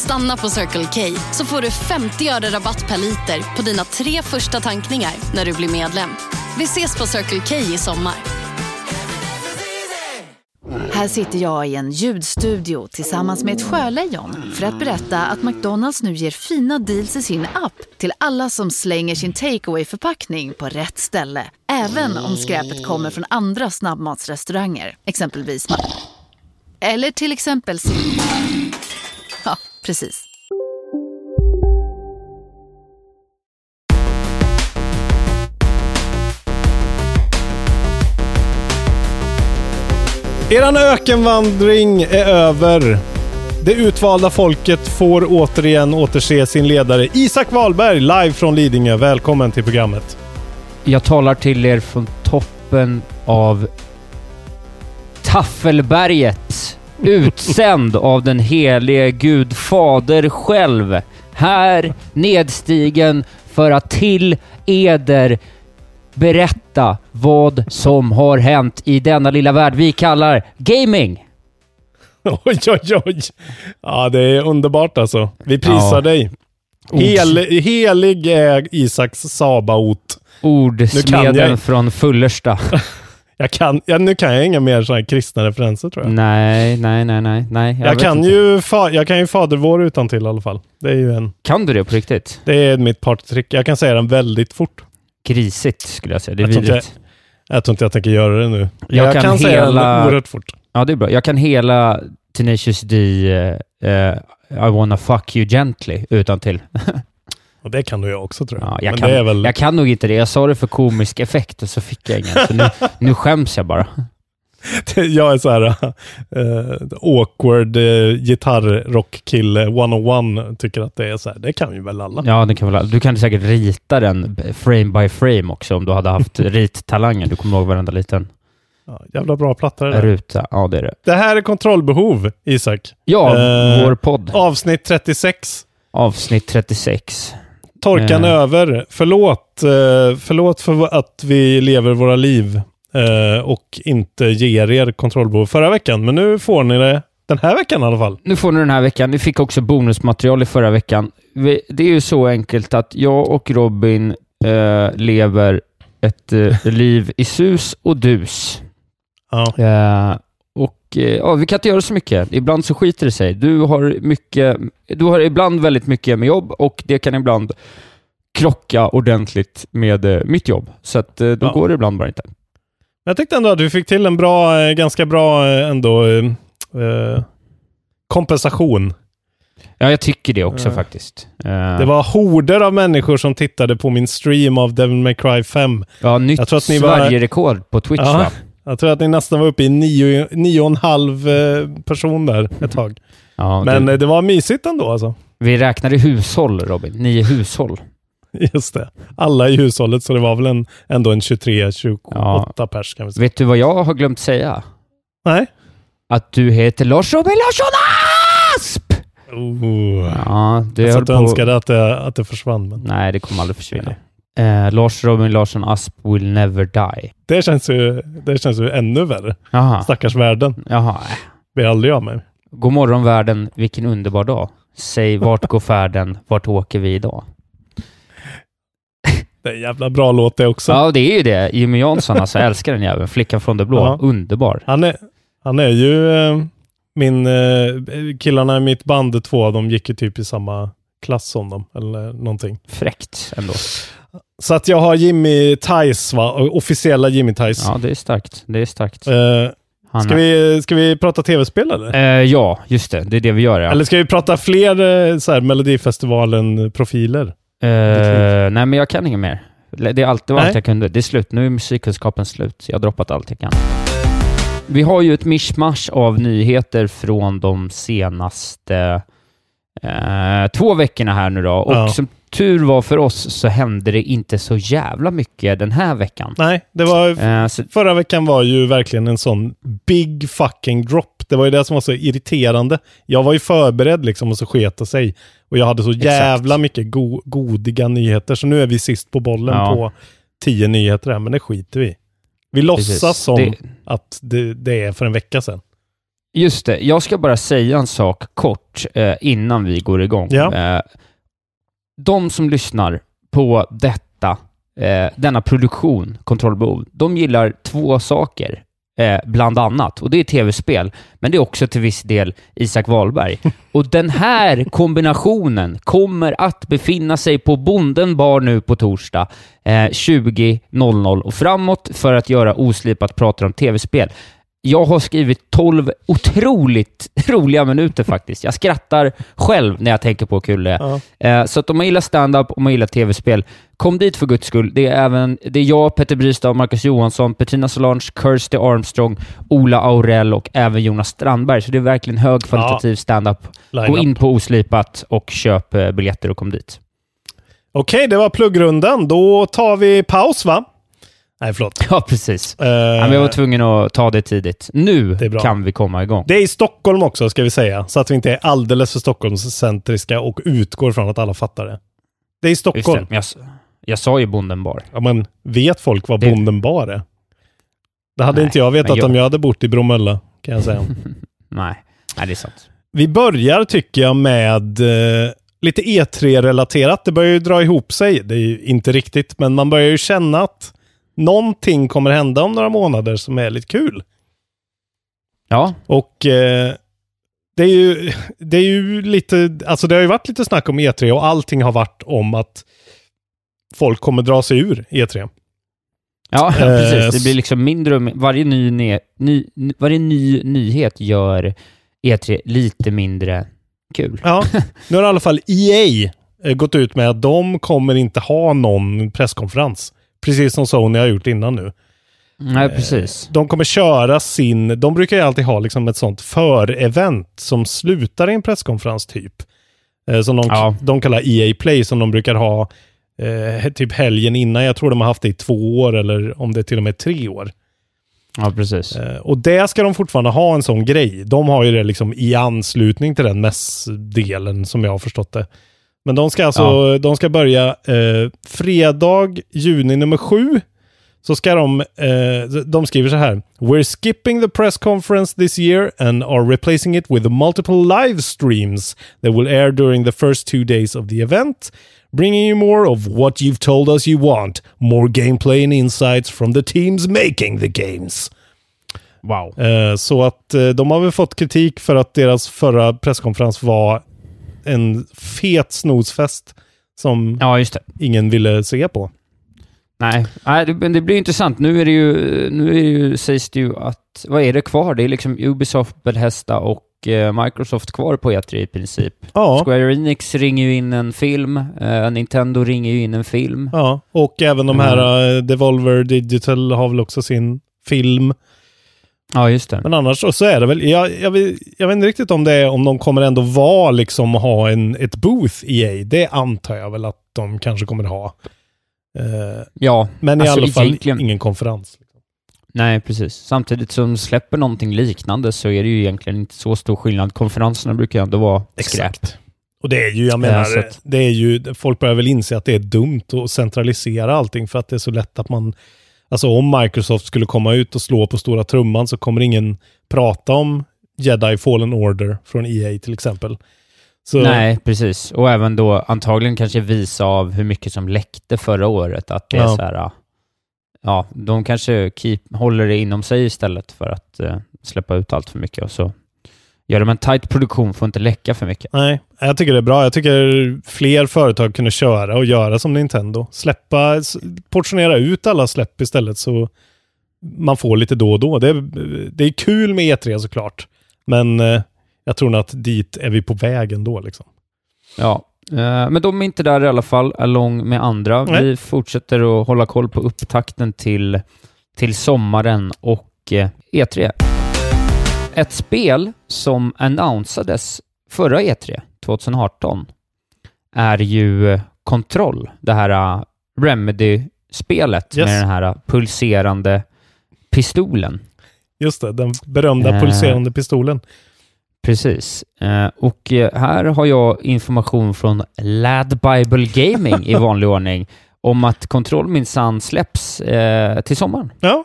Stanna på Circle K så får du 50 öre rabatt per liter på dina tre första tankningar när du blir medlem. Vi ses på Circle K i sommar. Här sitter jag i en ljudstudio tillsammans med ett sjölejon för att berätta att McDonalds nu ger fina deals i sin app till alla som slänger sin takeaway förpackning på rätt ställe. Även om skräpet kommer från andra snabbmatsrestauranger, exempelvis Eller till exempel precis. Eran ökenvandring är över. Det utvalda folket får återigen återse sin ledare Isak Wahlberg live från Lidingö. Välkommen till programmet. Jag talar till er från toppen av Taffelberget, utsänd av den helige Gud Fader själv, här nedstigen för att till eder berätta vad som har hänt i denna lilla värld vi kallar gaming. Oj, oj, oj. Ja, det är underbart alltså. Vi prisar Ja. dig. Hel, helig är Isaks Sabaot. Ordsmeden från Fullersta. Jag kan, ja, nu kan jag inga mer sådana kristna referenser tror jag. nej, nej, nej, nej, nej. Jag, vet kan ju, fa, jag kan ju Fader vår utan till i alla fall. Det är ju en, Kan du det på riktigt? det är mitt partytrick. Jag kan säga den väldigt fort. Grisigt skulle jag säga. Det är Jag tror inte vidrigt. Jag tror inte jag tänker göra det nu. Jag Jag, kan kan, säga hela- den oerhört fort. Ja, det är bra. Jag kan hela Tenacious D eh, I wanna fuck you gently utan till. Och det kan du jag också tror jag. Ja, jag, Men kan, det är väl... jag kan nog inte det. Jag sa det för komisk effekt och så fick jag ingen. Så nu, nu skäms jag bara. jag är så här uh, awkward uh, gitarrrockkille 101 tycker att det är så här. Det kan ju väl alla. Ja, det kan väl, du kan säkert rita den frame by frame också om du hade haft rittalangen. Du kommer ihåg varenda liten Ja, jävla bra platta det där. ruta. Ja, det är det. Det här är kontrollbehov, Isak. Ja, Eh, vår podd. Avsnitt 36. Avsnitt 36. Torkan Eh. över. Förlåt, eh, förlåt för att vi lever våra liv eh, och inte ger er kontrollbehov förra veckan. Men nu får ni det den här veckan i alla fall. Nu får ni den här veckan. Ni fick också bonusmaterial i förra veckan. Vi, det är ju så enkelt att jag och Robin eh, lever ett eh, liv i sus och dus. Ja. Och eh, ja, vi kan inte göra så mycket. Ibland så skiter det sig. Du har, mycket, du har ibland väldigt mycket med jobb och det kan ibland krocka ordentligt med eh, mitt jobb. Så att, eh, då Ja. går det ibland bara inte. Jag tyckte ändå att du fick till en bra, ganska bra ändå eh, kompensation. Ja, jag tycker det också Ja. faktiskt. Det var horder av människor som tittade på min stream av Devil May Cry 5. ja, nytt Sverige-rekord på Twitch Ja. va? Jag tror att ni nästan var uppe i nio, nio och en halv eh, person där ett tag. Ja, Men du, eh, det var mysigt ändå alltså. vi räknade hushåll Robin, nio hushåll. Just det. Alla i hushållet, så det var väl en, ändå en 23-28 pers kan vi säga. Vet du vad jag har glömt säga? Nej? Att du heter Lars Robin Larsson Asp! Oh. Ja, det jag satt och på... önskade att det, att det försvann. Men Nej, det kommer aldrig försvinna. Eh, Lars Robin Larsson Asp will never die. det, känns ju, det känns ju ännu värre. Jaha, Stackars världen. jaha. Blir aldrig av med. God morgon världen, vilken underbar dag. Säg vart går färden, vart åker vi idag? Det är en jävla bra låt det också. Ja, det är ju det. Jimmy Jansson alltså, jag älskar den jäveln. Flickan från det blå. Ja. Underbar. Han, är, han är ju eh, min... Eh, killarna i mitt band, två av dem, gick ju typ i samma klass som dem. Eller någonting. Fräckt ändå. Så att jag har Jimmy Ties, va? Officiella Jimmy Ties. Ja, det är starkt. Det är starkt. Han ska, vi, ska vi prata tv-spel eller? Eh, ja, just det. Det är det vi gör, ja. Eller ska vi prata fler eh, så här, Melodifestivalen-profiler? Eh, nej, men jag kan inget mer. Det är allt, det var Nej. allt jag kunde. Det är slut. Nu är musikkunskapen slut. Jag har droppat allt jag kan. Vi har ju ett mischmasch av nyheter från de senaste eh, två veckorna här nu då. Och Ja. som tur var för oss så hände det inte så jävla mycket den här veckan. Nej, det var... Eh, så, Förra veckan var ju verkligen en sån big fucking drop. Det var ju det som var så irriterande. Jag var ju förberedd liksom och så sket det sig. Och jag hade så jävla mycket go godiga nyheter. Så nu är vi sist på bollen Ja. på tio nyheter här, men det skiter vi Vi låtsas Precis. som Det- att det, det är för en vecka sedan. Just det, jag ska bara säga en sak kort eh, innan vi går igång. Ja. Eh, de som lyssnar på detta, eh, denna produktion, Kontrollbehov, de gillar två saker, eh, bland annat. Och det är tv-spel, men det är också till viss del Isak Wahlberg. Och den här kombinationen kommer att befinna sig på Bonden bar nu på torsdag eh, 20.00 och framåt för att göra oslipat prata om tv-spel. Jag har skrivit 12 otroligt roliga minuter faktiskt. Jag skrattar själv när jag tänker på hur kul det är. Ja. Eh, Så att om man gillar stand-up och man gillar tv-spel, kom dit för guds skull. Det är även det är jag, Petter Bristav, Marcus Johansson, Petrina Solange, Kirsty Armstrong, Ola Aurell och även Jonas Strandberg. Så det är verkligen högkvalitativ stand-up. Gå in på Oslipat och köp eh, biljetter och kom dit. Okej, det var pluggrundan. Då tar vi paus va? Nej, förlåt. Ja, precis. Eh, Ja, men jag var tvungen att ta det tidigt. Nu Det kan vi komma igång. Det är i Stockholm också, ska vi säga. Så att vi inte är alldeles för Stockholmscentriska och utgår från att alla fattar det. Det är i. Stockholm. Jag, jag sa ju Bonden bar. Ja, men vet folk vad Det- bonden bar är? Det hade Nej, inte jag vetat jag- om jag hade bott i Bromölla, kan jag säga. Nej, Nej det är sant. vi börjar, tycker jag, med eh, lite E3-relaterat. Det börjar ju dra ihop sig. Det är ju inte riktigt, men man börjar ju känna att någonting kommer hända om några månader som är lite kul. Ja, Och eh, det är ju, det är ju lite, alltså det har ju varit lite snack om E3 och allting har varit om att folk kommer dra sig ur E E3. ja Eh, precis. Det blir liksom mindre och varje ny, ne, ny, ny, varje ny nyhet gör E3 lite mindre kul. Ja, nu har i alla fall EA eh, gått ut med att de kommer inte ha någon presskonferens. Precis som Sony har gjort innan nu. Nej, precis. De kommer köra sin, de brukar ju alltid ha liksom ett sånt för-event som slutar i en presskonferens typ. Eh, som de, Ja. de kallar EA Play som de brukar ha eh, typ helgen innan. Jag tror de har haft det i två år eller om det är till och med tre år. Ja, precis. Eh, och det ska de fortfarande ha en sån grej. De har ju det liksom i anslutning till den mässdelen som jag har förstått det. Men de ska alltså, de ska börja eh, fredag, juni nummer sju. Så ska de, eh, de skriver så här. We're skipping the press conference this year and are replacing it with multiple live streams that will air during the first two days of the event. Bringing you more of what you've told us you want. More gameplay and insights from the teams making the games. Wow. Eh, Så att eh, de har väl fått kritik för att deras förra presskonferens var en fet snosfest som Ja, ingen ville se på. Nej, Nej det, men det blir intressant. Nu är det ju, nu är det ju, sägs det ju att, vad är det kvar? Det är liksom Ubisoft, Bethesda och eh, Microsoft kvar på E3 i princip. Ja, Square Enix ringer ju in en film, eh, Nintendo ringer ju in en film. ja. och även de här eh, Devolver Digital har väl också sin film. Ja, just det. Men annars så, så är det väl, jag, jag, vet, jag vet inte riktigt om det är, om de kommer ändå vara liksom ha en, ett booth EA. Det antar jag väl att de kanske kommer ha. Eh, Ja, men i Alltså, alla fall egentligen- ingen konferens. nej precis. Samtidigt som de släpper någonting liknande så är det ju egentligen inte så stor skillnad. Konferenserna brukar ju ändå vara skräp. Exakt. Och det är ju, jag menar, så att- det är ju, folk börjar väl inse att det är dumt att centralisera allting för att det är så lätt att man, alltså om Microsoft skulle komma ut och slå på stora trumman så kommer ingen prata om Jedi Fallen Order från EA till exempel. Så, Nej, precis. Och även då antagligen kanske visa av hur mycket som läckte förra året. Att det är Ja. så här, ja, ja, de kanske keep, håller det inom sig istället för att eh, släppa ut allt för mycket. Och så gör de en tight produktion, får inte läcka för mycket. Nej, jag tycker det är bra. Jag tycker fler företag kunde köra och göra som Nintendo. Släppa, portionera ut alla släpp istället så man får lite då och då. Det är, det är kul med E3 såklart. Men eh, jag tror nog att dit är vi på väg ändå. Liksom. Ja, eh, men de är inte där i alla fall, along med andra. Nej. Vi fortsätter att hålla koll på upptakten till, till sommaren och eh, E3. Ett spel som annonsades förra E3, 2018, är ju Control, det här uh, Remedy-spelet Yes. med den här uh, pulserande pistolen. Just det, den berömda Eh. pulserande pistolen. Precis. Eh, och eh, här har jag information från Lad Bible Gaming i vanlig ordning om att Control minsann släpps eh, till sommaren. Ja,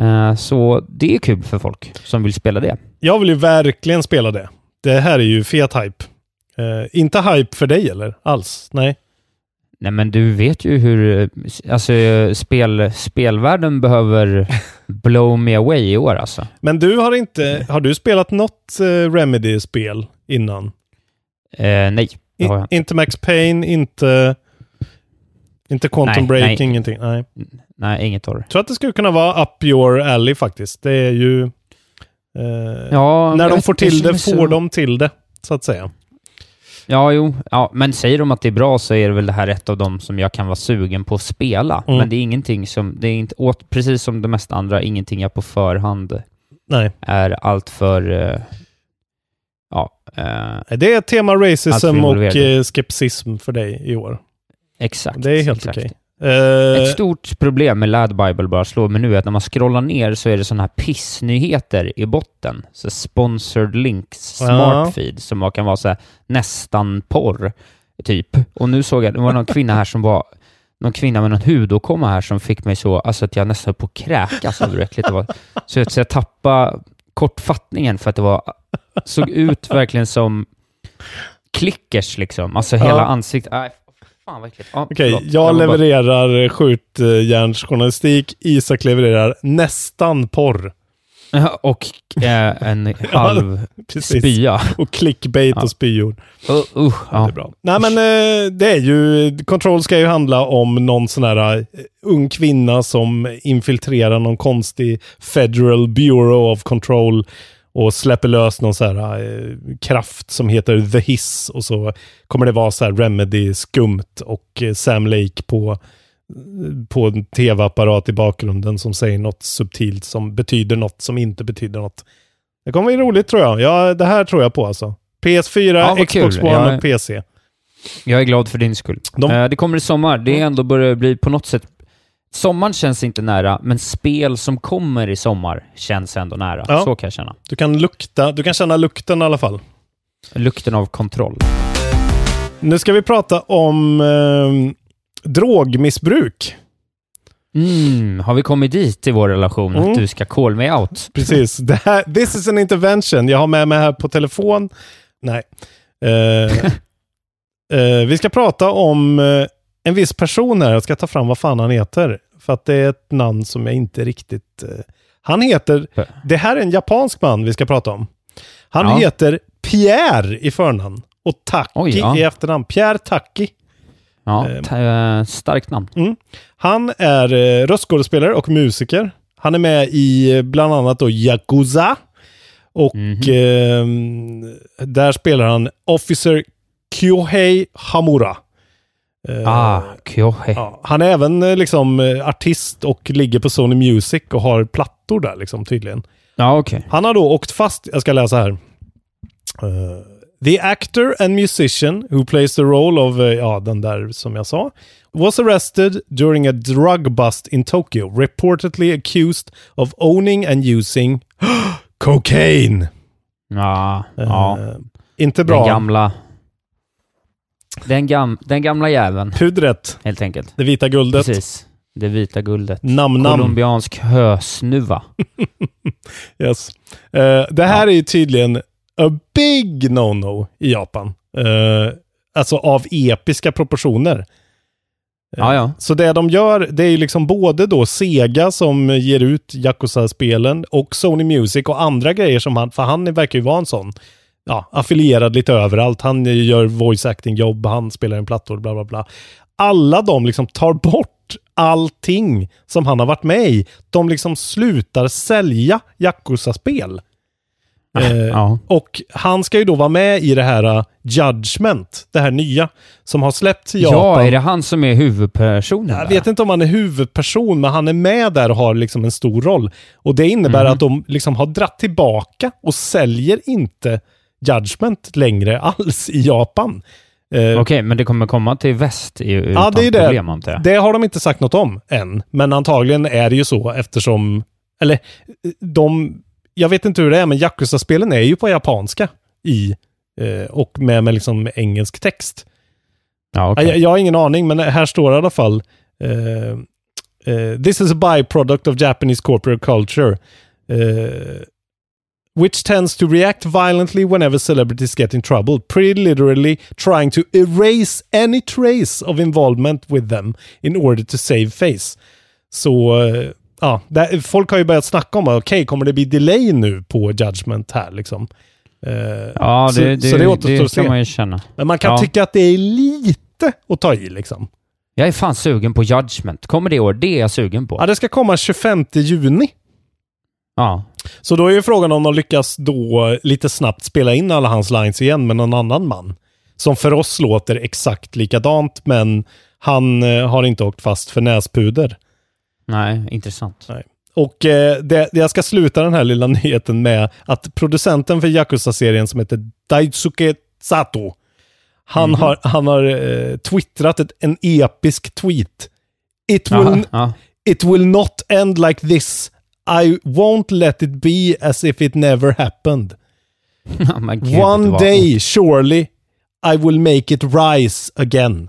Eh, så det är kul för folk som vill spela det. jag vill ju verkligen spela det. Det här är ju fet hype. Eh, inte hype för dig eller? Alls? Nej. Nej men du vet ju hur, eh, alltså eh, spel, spelvärlden behöver blow me away i år alltså. Men du har inte, har du spelat något eh, Remedy-spel innan? Eh, nej, det har jag I, inte. inte Max Payne, inte, inte Quantum Nej, Break, nej. ingenting. Nej. Nej, inget av det. Jag tror att det skulle kunna vara up your alley faktiskt. Det är ju... Eh, Ja, när de får till det, får de till det, så att säga. Ja, jo. Ja, men säger de att det är bra så är det väl det här ett av dem som jag kan vara sugen på att spela. Mm. Men det är ingenting som, det är inte, åt, precis som det mesta andra, ingenting jag på förhand Nej. är allt för eh, ja, eh, Det är tema racism Alltför och skepsism för dig i år. exakt. Det är helt okej. Eh, Ett stort problem med Lad Bible bara slår mig nu är att när man scrollar ner så är det sådana här pissnyheter i botten. Så sponsored links, smart Ja. feed, som bara kan vara så här, nästan porr, typ. Och nu såg jag, det var någon kvinna här som var någon kvinna med någon hudåkomma här som fick mig så, alltså att jag nästan höll på att kräkas över hur äckligt det var. Så, att- så jag tappade kortfattningen för att det var, såg ut verkligen som klickers liksom. Alltså Ja. hela ansiktet. Nej, fan vad äckligt. Ja, Okej, förlåt. jag bara- levererar skjutjärnsjournalistik. Isak levererar nästan porr. Ja, Och eh, en halv Precis. spya. Och clickbait Ja. och spyor. Uh, uh, Ja. Det är ja. bra. Nej men eh, det är ju, Control ska ju handla om någon sån här eh, ung kvinna som infiltrerar någon konstig Federal Bureau of Control och släpper lös någon sån här eh, kraft som heter The Hiss och så kommer det vara så här Remedy skumt och eh, Sam Lake på på en tv-apparat i bakgrunden som säger något subtilt som betyder något som inte betyder något. Det kommer bli roligt tror jag. Ja, det här tror jag på alltså. PS4, Ja, Xbox. One Jag- och PC. Jag är glad för din skull. De- Eh, det kommer i sommar. Det är ändå börjar bli på något sätt... Sommaren känns inte nära, men spel som kommer i sommar känns ändå nära. Ja. Så kan jag känna. Du kan lukta, du kan känna lukten i alla fall. Lukten av kontroll. Nu ska vi prata om eh, drogmissbruk. Mm, har vi kommit dit i vår relation? Mm. Att du ska call me out? Precis. Det här, this is an intervention. Jag har med mig här på telefon. Nej. Eh, eh, vi ska prata om eh, en viss person här. Jag ska ta fram vad fan han heter. För att det är ett namn som jag inte riktigt... Eh, han heter... Det här är en japansk man vi ska prata om. Han Ja. heter Pierre i förnamn. Och Taki Oj, ja. i efternamn. Pierre Taki. Ja, Eh. eh, starkt namn. Han är eh, röstskådespelare och musiker. Han är med i eh, bland annat då Yakuza. Och Mhm. ehm, där spelar han Officer Kyohei Hamura. Eh, Ah, Kyohei. ja, han är även eh, liksom eh, artist och ligger på Sony Music och har plattor där liksom tydligen. Ja, okej. Han har då åkt fast, jag ska läsa här. Eh, the actor and musician who plays the role of, eh, ja den där som jag sa, was arrested during a drug bust in Tokyo, reportedly accused of owning and using cocaine. Ja, ja. Eh, inte Den bra. gamla... Den, gam, den gamla jäveln, Pudret, helt enkelt. det vita guldet. Precis. Det vita guldet. Nam-nam. Colombiansk hösnuva. Yes. Eh, det här är ju tydligen a big no-no i Japan. Eh, alltså av episka proportioner. Eh, Ja, ja. Så det de gör, det är ju liksom både då Sega som ger ut Yakuza-spelen och Sony Music och andra grejer som han, för han verkar ju vara en sån, ja, affilierad lite överallt. Han gör voice acting-jobb, han spelar en plattor, bla bla bla. Alla de liksom tar bort allting som han har varit med i. De liksom slutar sälja Yakuza-spel. Eh, Ja. Och han ska ju då vara med i det här uh, Judgment, det här nya, som har släppts i Japan. Ja, är det han som är huvudpersonen Jag vet inte om han är huvudperson, men han är med där och har liksom en stor roll. Och det innebär Mhm. att de liksom har dratt tillbaka och säljer inte Judgment längre alls i Japan. Eh, Okej, men det kommer komma till väst i, utan Ja, det är det. problem antar jag. Det har de inte sagt något om än, men antagligen är det ju så eftersom, eller de, jag vet inte hur det är, men Yakuza-spelen är ju på japanska i, eh, och med, med liksom engelsk text. Ja, okej. Jag, jag har ingen aning, men här står det i alla fall eh, eh, This is a byproduct of Japanese corporate culture. eh, which tends to react violently whenever celebrities get in trouble, pretty literally trying to erase any trace of involvement with them in order to save face. Så, eh, ja, där, folk har ju börjat snacka om, okej, kommer det bli delay nu på Judgment här liksom? Eh, Ja, så, det, det, så det återstår det att se. kan man ju känna. Men man kan Ja. tycka att det är lite att ta i liksom. Jag är fan sugen på Judgment. Kommer det i år? Det är jag sugen på. Ja, det ska komma 25 juni. Ja. Så då är ju frågan om de lyckas då lite snabbt spela in alla hans lines igen med någon annan man. Som för oss låter exakt likadant, men han eh, har inte åkt fast för näspuder. Nej, intressant. Och eh, det, jag ska sluta den här lilla nyheten med att producenten för Yakuza-serien som heter Daisuke Sato, han har, han har eh, twittrat ett, en episk tweet. It will, Jaha, ja. It will not end like this. I won't let it be as if it never happened. Ja, gud, One day, surely, I will make it rise again.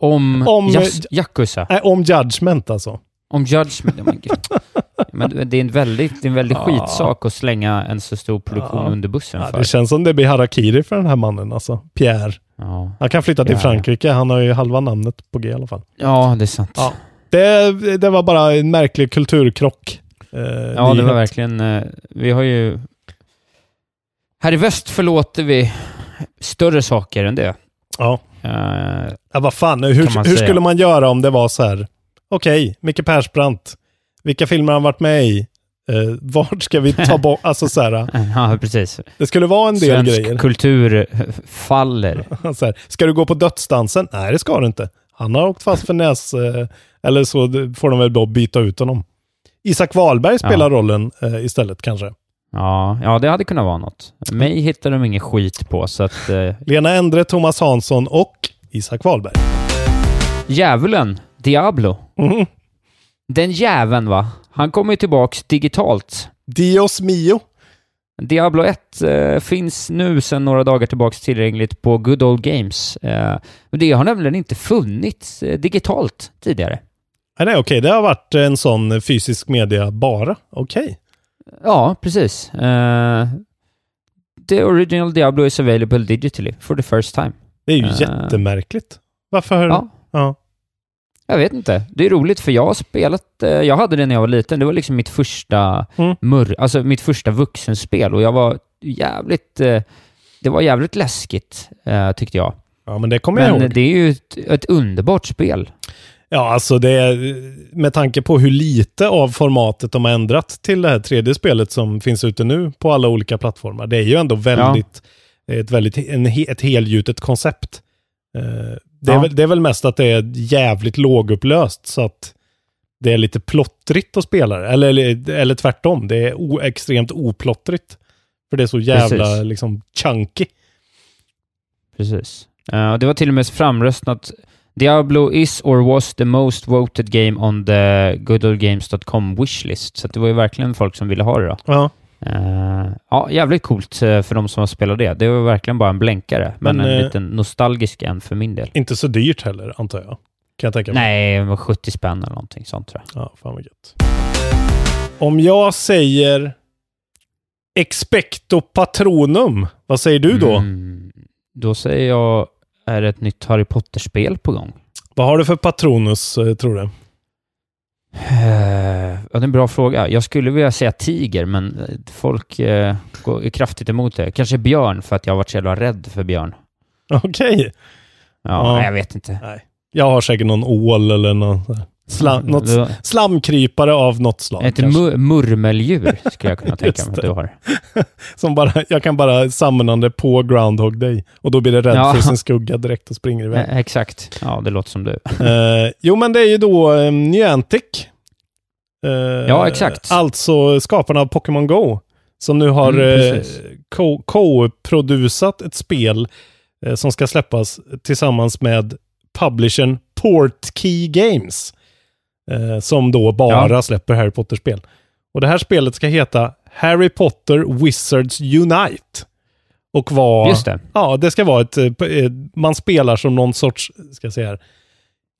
Om, Om- Jas- Yakuza. Äh, om judgment alltså. Om Judgment. Ja, men, det är en väldigt, det är en väldigt skitsak att slänga en så stor produktion Ja. under bussen Ja, för. det känns som det blir harakiri för den här mannen alltså. Pierre. Ja. Han kan flytta till Ja. Frankrike. Han har ju halva namnet på G i alla fall. ja, det är sant. Det, det var bara en märklig kulturkrock. Eh, Ja, det nyhet. var verkligen... eh, Vi har ju... Här i väst förlåter vi större saker än det. Ja. Eh, Ja, vad fan, hur, hur skulle man göra om det var så här? Okej, Micke Persbrandt. Vilka filmer har han varit med i? Eh, vart ska vi ta bort? Alltså så här, ja, precis. det skulle vara en del Svensk grejer. kultur faller. så här, ska du gå på dödsdansen? Nej, det ska du inte. Han har åkt fast för näs... Eh, eller så får de väl då byta ut honom. Isak Wahlberg spelar Ja. rollen eh, istället kanske. Ja, ja, det hade kunnat vara något. Mig hittar de ingen skit på, så att... Eh, Lena Endre, Thomas Hansson och Isak Wahlberg. djävulen, Diablo. Mhm. Den jäveln va? Han kommer ju tillbaks digitalt. Dios mio. Diablo 1 eh, finns nu sedan några dagar tillbaks tillgängligt på Good Old Games. Eh, det har nämligen inte funnits eh, digitalt tidigare. Nej, okej. Det har varit en sån fysisk media bara. Okej. Ja, precis. Eh, the original Diablo is available digitally for the first time. Det är ju Eh. jättemärkligt. Varför? Ja. ja. Jag vet inte. Det är roligt för jag har spelat, eh, jag hade det när jag var liten. Det var liksom mitt första Mm. mur, alltså mitt första vuxenspel och jag var jävligt, eh, det var jävligt läskigt eh, tyckte jag. Ja, men det kommer jag Men ihåg. det är ju ett, ett underbart spel. Ja, alltså det är med tanke på hur lite av formatet de har ändrat till det här tredje spelet som finns ute nu på alla olika plattformar. Det är ju ändå väldigt, ett väldigt en, ett helgjutet koncept. Eh, det, är Ja. väl, det är väl mest att det är jävligt lågupplöst så att det är lite plottrigt att spela det. Eller, eller, eller tvärtom, det är o, extremt oplottrigt. För det är så jävla Precis. liksom chunky. Precis. Och det var till och med framröstat Diablo is or was the most voted game on the goodoldgames.com wishlist. Så det var ju verkligen folk som ville ha det då. Ja. Eh, ja, jävligt coolt eh, för de som har spelat det. Det var verkligen bara en blänkare, men, Men, en eh, liten nostalgisk en för min del. Inte så dyrt heller, antar jag. Kan jag tänka mig. Nej, det var 70 spänn eller någonting sånt tror jag. Ja, fan vad gött. Om jag säger Expecto Patronum, vad säger du då? Mm, då säger jag, är det ett nytt Harry Potter-spel på gång? Vad har du för Patronus, eh, tror du? Eh, ja, det är en bra fråga. Jag skulle vilja säga tiger, men eh, folk eh, går kraftigt emot det. Kanske björn, för att jag har varit så jävla rädd för björn. Okej. Ja, Ja. nej, jag vet inte. Nej. Jag har säkert någon ål eller här slam, något Det var slamkrypare av något slag. Ett kanske. mu- murmeldjur skulle jag kunna tänka mig att du har. Som bara, jag kan bara samla det på Groundhog Day. Och då blir det rädd Ja. för sin skugga direkt och springer iväg. Eh, exakt. Ja, det låter som du. Eh, jo, men det är ju då eh, Niantic. Eh, Ja, exakt. Alltså skaparna av Pokémon Go. Som nu har Mm, eh, co-producerat ett spel eh, som ska släppas tillsammans med publishern Portkey Games. Eh, som då bara Ja. släpper Harry Potter-spel. Och det här spelet ska heta Harry Potter Wizards Unite. Och vara... Just det. Ja, det ska vara ett... eh, eh, Man spelar som någon sorts... Ska jag säga här.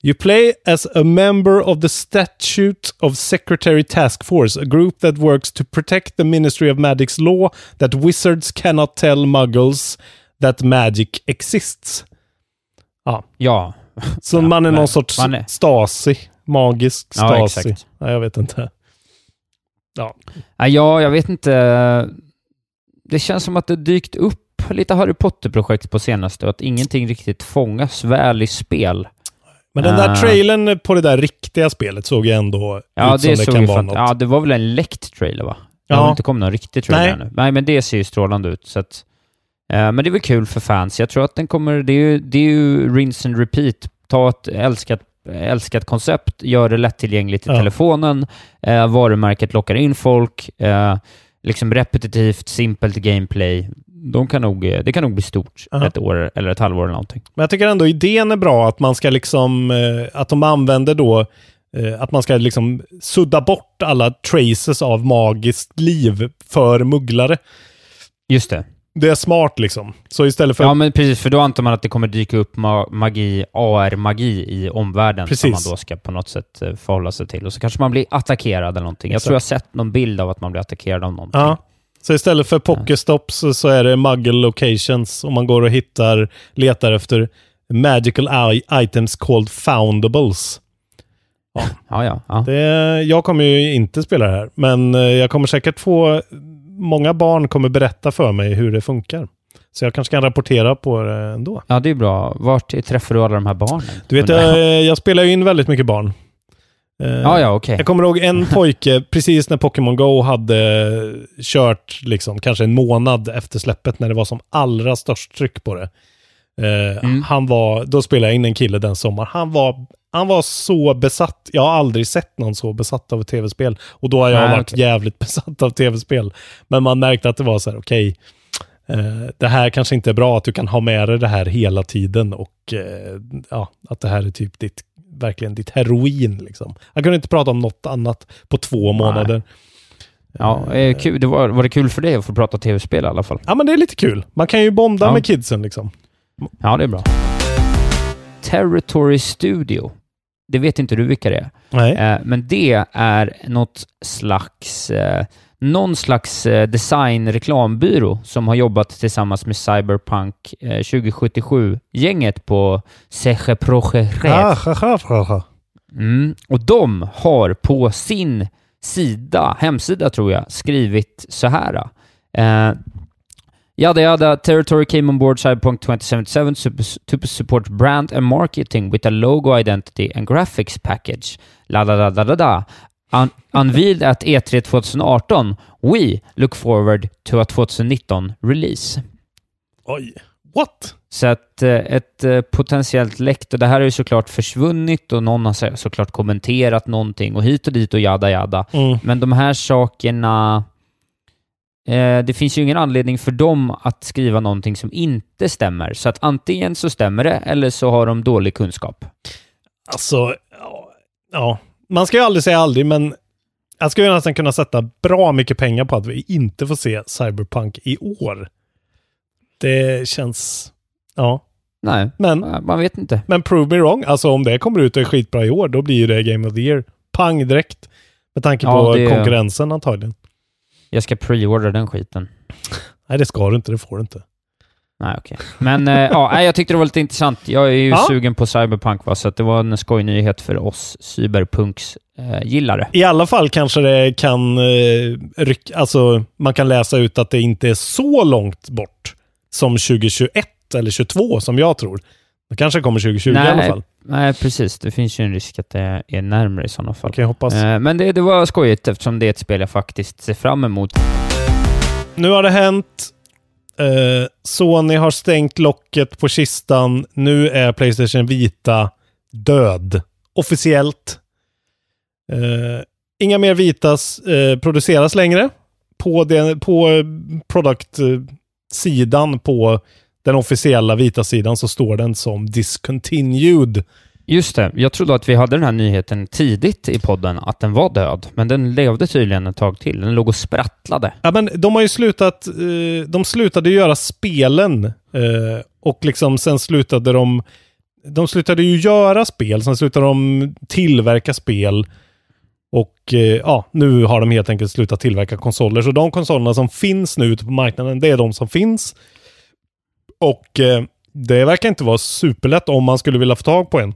You play as a member of the Statute of Secretary Task Force, a group that works to protect the Ministry of Magic's law that wizards cannot tell muggles that magic exists. Ja. Så Ja, man är någon sorts man är- stasi. Magisk Ja, stasi. exakt. Nej, jag vet inte. Ja. Ja, jag vet inte. Det känns som att det dykt upp lite Harry Potter-projekt på senaste och att ingenting riktigt fångas väl i spel. Men den där Ah. trailern på det där riktiga spelet såg ju ändå Ja, ut som det, det kan vara något. Ja, det var väl en läckt trailer va? Det Ja. har inte kommit någon riktig trailer Nej. ännu. Nej, men det ser ju strålande ut. Så att, eh, men det är väl kul för fans. Jag tror att den kommer... Det är ju, det är ju rinse and repeat. Ta ett älskat, älskat koncept, gör det lättillgängligt i Ja. telefonen, eh, varumärket lockar in folk, eh, liksom repetitivt, simpelt gameplay. De kan nog, eh, det kan nog bli stort Ja. ett år eller ett halvår eller någonting. Men jag tycker ändå idén är bra att man ska liksom, eh, att de använder då, eh, att man ska liksom sudda bort alla traces av magiskt liv för mugglare. Just det. Det är smart liksom. Så istället för... Ja, men precis, för då antar man att det kommer dyka upp ma- magi, AR-magi i omvärlden som man Precis. då ska på något sätt eh, förhålla sig till. Och så kanske man blir attackerad eller någonting. Jag Exakt. tror jag har sett någon bild av att man blir attackerad av någonting. Ja. Så istället för pokestops så- så är det muggle locations och man går och hittar, letar efter magical items called foundables. Ja, ja. ja. Det, jag kommer ju inte spela det här, men eh, jag kommer säkert få... Många barn kommer berätta för mig hur det funkar. Så jag kanske kan rapportera på det ändå. ja, det är bra. Vart träffar du alla de här barnen? Du vet, jag. jag, jag spelar ju in väldigt mycket barn. Eh, Ja, ja, okej. Jag kommer ihåg en pojke, precis när Pokémon Go hade kört liksom, kanske en månad efter släppet, när det var som allra störst tryck på det. Eh, Mm. Han var, då spelade jag in en kille den sommaren. Han var, han var så besatt. Jag har aldrig sett någon så besatt av tv-spel. Och då har jag Nej, varit okej. jävligt besatt av tv-spel. Men man märkte att det var så här, okej, eh, det här kanske inte är bra att du kan ha med dig det här hela tiden och eh, ja, att det här är typ ditt, verkligen ditt heroin liksom. Jag kunde inte prata om något annat på två månader. Ja, eh, kul. Det var, var det kul för dig att få prata tv-spel i alla fall? Ja, men det är lite kul. Man kan ju bonda Ja. med kidsen liksom. Ja, det är bra. Territory Studio. Det vet inte du vilka det är. Nej. Eh, men det är något slags, eh, någon slags eh, design-reklambyrå som har jobbat tillsammans med Cyberpunk eh, 2077-gänget på Seche Projekt. Ah. Mm. Och de har på sin sida, hemsida tror jag, skrivit så här. Yada yada, Territory came on board Cyberpunk 2077 sup- to support brand and marketing with a logo identity and graphics package. La la la la la la. Un- unveiled at E3 2018. We look forward to a 2019 release. Oj. What? Så att eh, ett eh, potentiellt läckt, och det här har ju såklart försvunnit och någon har så- såklart kommenterat någonting och hit och dit och jada jada. Mm. Men de här sakerna, det finns ju ingen anledning för dem att skriva någonting som inte stämmer. Så att antingen så stämmer det eller så har de dålig kunskap. Alltså, ja. Man ska ju aldrig säga aldrig, men jag skulle nästan kunna sätta bra mycket pengar på att vi inte får se Cyberpunk i år. Det känns... Ja. Nej, Men, man vet inte. men prove me wrong. Alltså om det kommer ut och är skitbra i år, då blir ju det Game of the Year. Pang direkt. Med tanke Ja, på det- konkurrensen antagligen. Jag ska preordra den skiten. Nej, det ska du inte. Det får du inte. Nej, okej. Men eh, ja, nej, jag tyckte det var lite intressant. Jag är ju Ja. sugen på Cyberpunk, va? så att det var en skojnyhet för oss cyberpunks-gillare. I alla fall kanske det kan eh, ryck, alltså man kan läsa ut att det inte är så långt bort som 2021 eller 22 som jag tror. Det kanske kommer 2020 i alla fall. Nej, precis. Det finns ju en risk att det är närmare i sådana fall. Jag hoppas. Eh, men det, det var skojigt eftersom det är ett spel jag faktiskt ser fram emot. Nu har det hänt. Eh, Sony har stängt locket på kistan. Nu är Playstation Vita död. Officiellt. Eh, inga mer Vitas eh, produceras längre på, den, på product-sidan på den officiella vita sidan så står den som discontinued. Just det. Jag trodde att vi hade den här nyheten tidigt i podden, att den var död. Men den levde tydligen ett tag till. Den låg och sprattlade. Ja, men de har ju slutat, eh, de slutade göra spelen eh, och liksom sen slutade de, de slutade ju göra spel, sen slutade de tillverka spel och eh, ja, nu har de helt enkelt slutat tillverka konsoler. Så de konsolerna som finns nu ute på marknaden, det är de som finns. Och eh, det verkar inte vara superlätt om man skulle vilja få tag på en.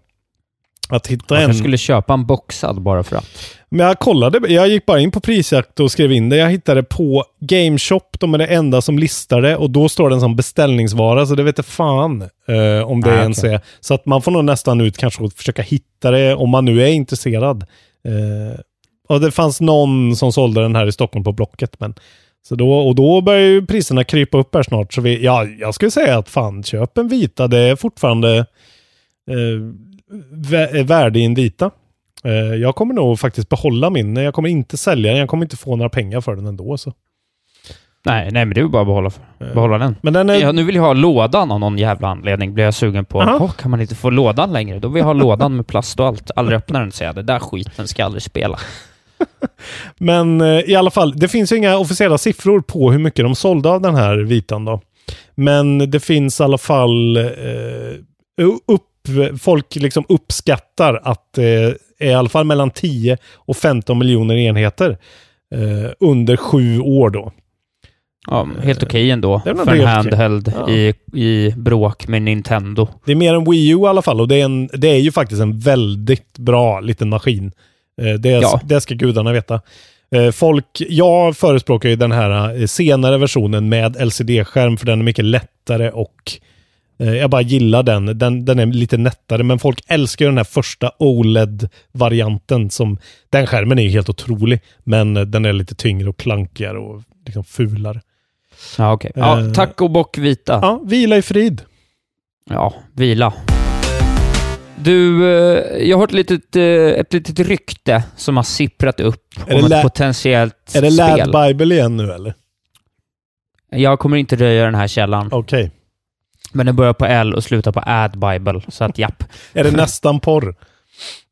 Att hitta Man en. kanske skulle köpa en boxad bara för att. Men jag kollade, jag gick bara in på prisjakt och skrev in det. Jag hittade på GameShop, de är det enda som listar det och då står den som beställningsvara, så det vet jag fan eh, om det Ah, ens okej. är. Så att man får nog nästan ut kanske och försöka hitta det om man nu är intresserad. Eh, och det fanns någon som sålde den här i Stockholm på Blocket, men så då, och då börjar ju priserna krypa upp här snart. Så vi, ja, jag skulle säga att fan, köp en vita. Det är fortfarande eh, vä- värde i en vita. Eh, jag kommer nog faktiskt behålla min. Jag kommer inte sälja den. Jag kommer inte få några pengar för den ändå. Så. Nej, nej men det är bara att behålla, behålla den. Men den är... Ja, nu vill jag ha lådan av någon jävla anledning. Blir jag sugen på. Åh, kan man inte få lådan längre? Då vill jag ha lådan med plast och allt. Aldrig öppna den och säga det där skiten ska jag aldrig spela. Men eh, i alla fall, det finns ju inga officiella siffror på hur mycket de sålde av den här vitan då. Men det finns i alla fall eh, upp, folk liksom uppskattar att det är i alla fall mellan 10 och 15 miljoner enheter eh, under sju år då. Ja, helt okej ändå. det är väl för en handheld Ja. i, i bråk med Nintendo. Det är mer än Wii U i alla fall och det är, en, det är ju faktiskt en väldigt bra liten maskin. Eh, Det, Ja. det ska gudarna veta. Eh, Folk, jag förespråkar ju den här eh, senare versionen med LCD-skärm för den är mycket lättare och jag bara gillar den. den. Den är lite nättare men folk älskar ju den här första OLED-varianten som den skärmen är ju helt otrolig men den är lite tyngre och klankigare och liksom fulare. Ja, okej. Ja, Eh. tack och bock vita. Ja, vila i frid. Ja, vila. Du, eh, jag har hört ett litet, eh, ett litet rykte som har sipprat upp Är om ett potentiellt Är det spel. Lad Bible igen nu eller? Jag kommer inte röja den här källan, Okej. men den börjar på L och slutar på Ad Bible, så att japp. Är det nästan porr?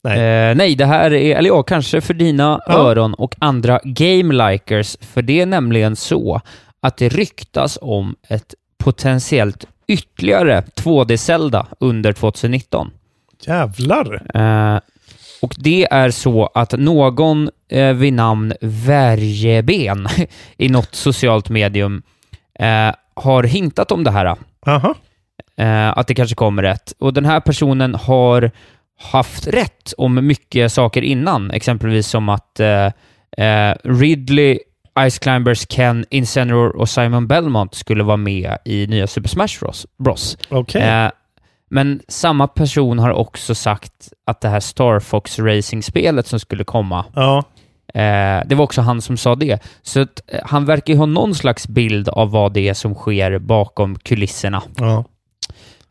Nej. Eh, nej, det här är, eller ja, kanske för dina Ja. öron och andra game-likers, för det är nämligen så att det ryktas om ett potentiellt ytterligare 2D-Zelda under 2019. Jävlar! Eh, och det är så att någon eh, vid namn Värjeben i något socialt medium eh, har hintat om det här. Aha. Eh, att det kanske kommer rätt. Och den här personen har haft rätt om mycket saker innan, exempelvis som att eh, eh, Ridley, Ice Climbers, Ken, Incineroar och Simon Belmont skulle vara med i nya Super Smash Bros. Bros. Okej. Men samma person har också sagt att det här Star Fox Racing-spelet som skulle komma, Ja. eh, det var också han som sa det. Så att, eh, han verkar ju ha någon slags bild av vad det är som sker bakom kulisserna. ja.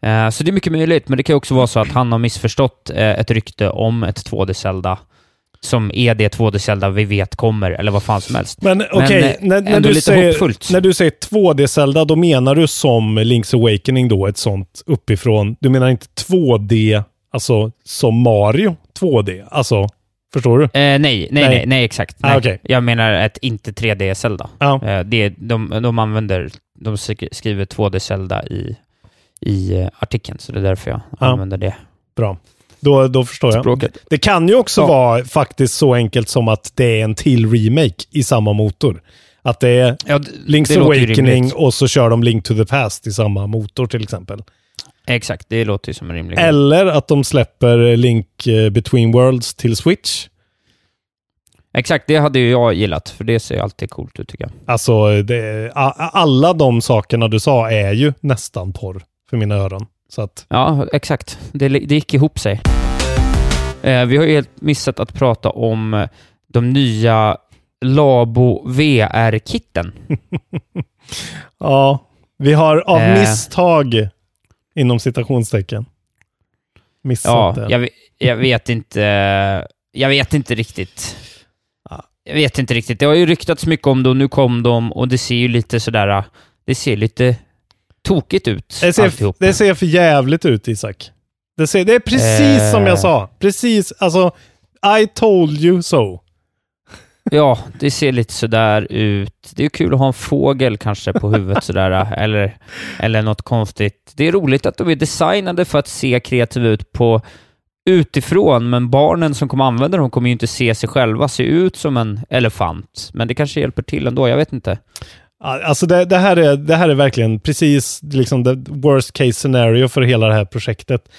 Eh, Så det är mycket möjligt, men det kan också vara så att han har missförstått eh, ett rykte om ett 2D-Zelda som är det 2D-Zelda vi vet kommer, eller vad fan som helst. Men okej, eh, när, när, du säger, hoppfullt. när du säger 2D-Zelda, då menar du som Link's Awakening då, ett sånt uppifrån. Du menar inte 2D, alltså som Mario 2D? Alltså, förstår du? Eh, nej, nej, Nej. nej, nej, exakt. Ah, Nej. okej. Jag menar ett inte 3D-Zelda. Ja. Eh, det, de, de använder, de sk- skriver 2D-Zelda i, i eh, artikeln, så det är därför jag Ja. använder det Bra. Då, då förstår jag. språket. Det kan ju också Ja. vara faktiskt så enkelt som att det är en till remake i samma motor. Att det är Ja, d- Link's det Awakening och så kör de Link to the Past i samma motor till exempel. Exakt, det låter ju som en rimlig. Eller att de släpper Link eh, Between Worlds till Switch. Exakt, det hade ju jag gillat, för det ser ju alltid coolt ut tycker jag. Alltså, det, alla de sakerna du sa är ju nästan porr för mina öron. Så att, Ja, exakt. Det, det gick ihop sig. Eh, vi har ju helt missat att prata om eh, de nya Labo VR-kitten. ja, vi har av Eh. misstag, inom citationstecken, missat Ja, det. jag, jag vet inte. Jag vet inte riktigt. Ja. Jag vet inte riktigt. Det har ju ryktats mycket om det och nu kom de och det ser ju lite sådär... Det ser lite tokigt ut Det ser, det ser för jävligt ut Isak. Det, ser, det är precis Eh. som jag sa. Precis, alltså I told you so. Ja, det ser lite sådär ut. Det är kul att ha en fågel kanske på huvudet sådär, eller, eller något konstigt. Det är roligt att de är designade för att se kreativa ut på utifrån, men barnen som kommer använda dem kommer ju inte se sig själva se ut som en elefant. Men det kanske hjälper till ändå, jag vet inte. Ja, Alltså det, det, här är, det här är verkligen precis liksom the worst case scenario för hela det här projektet.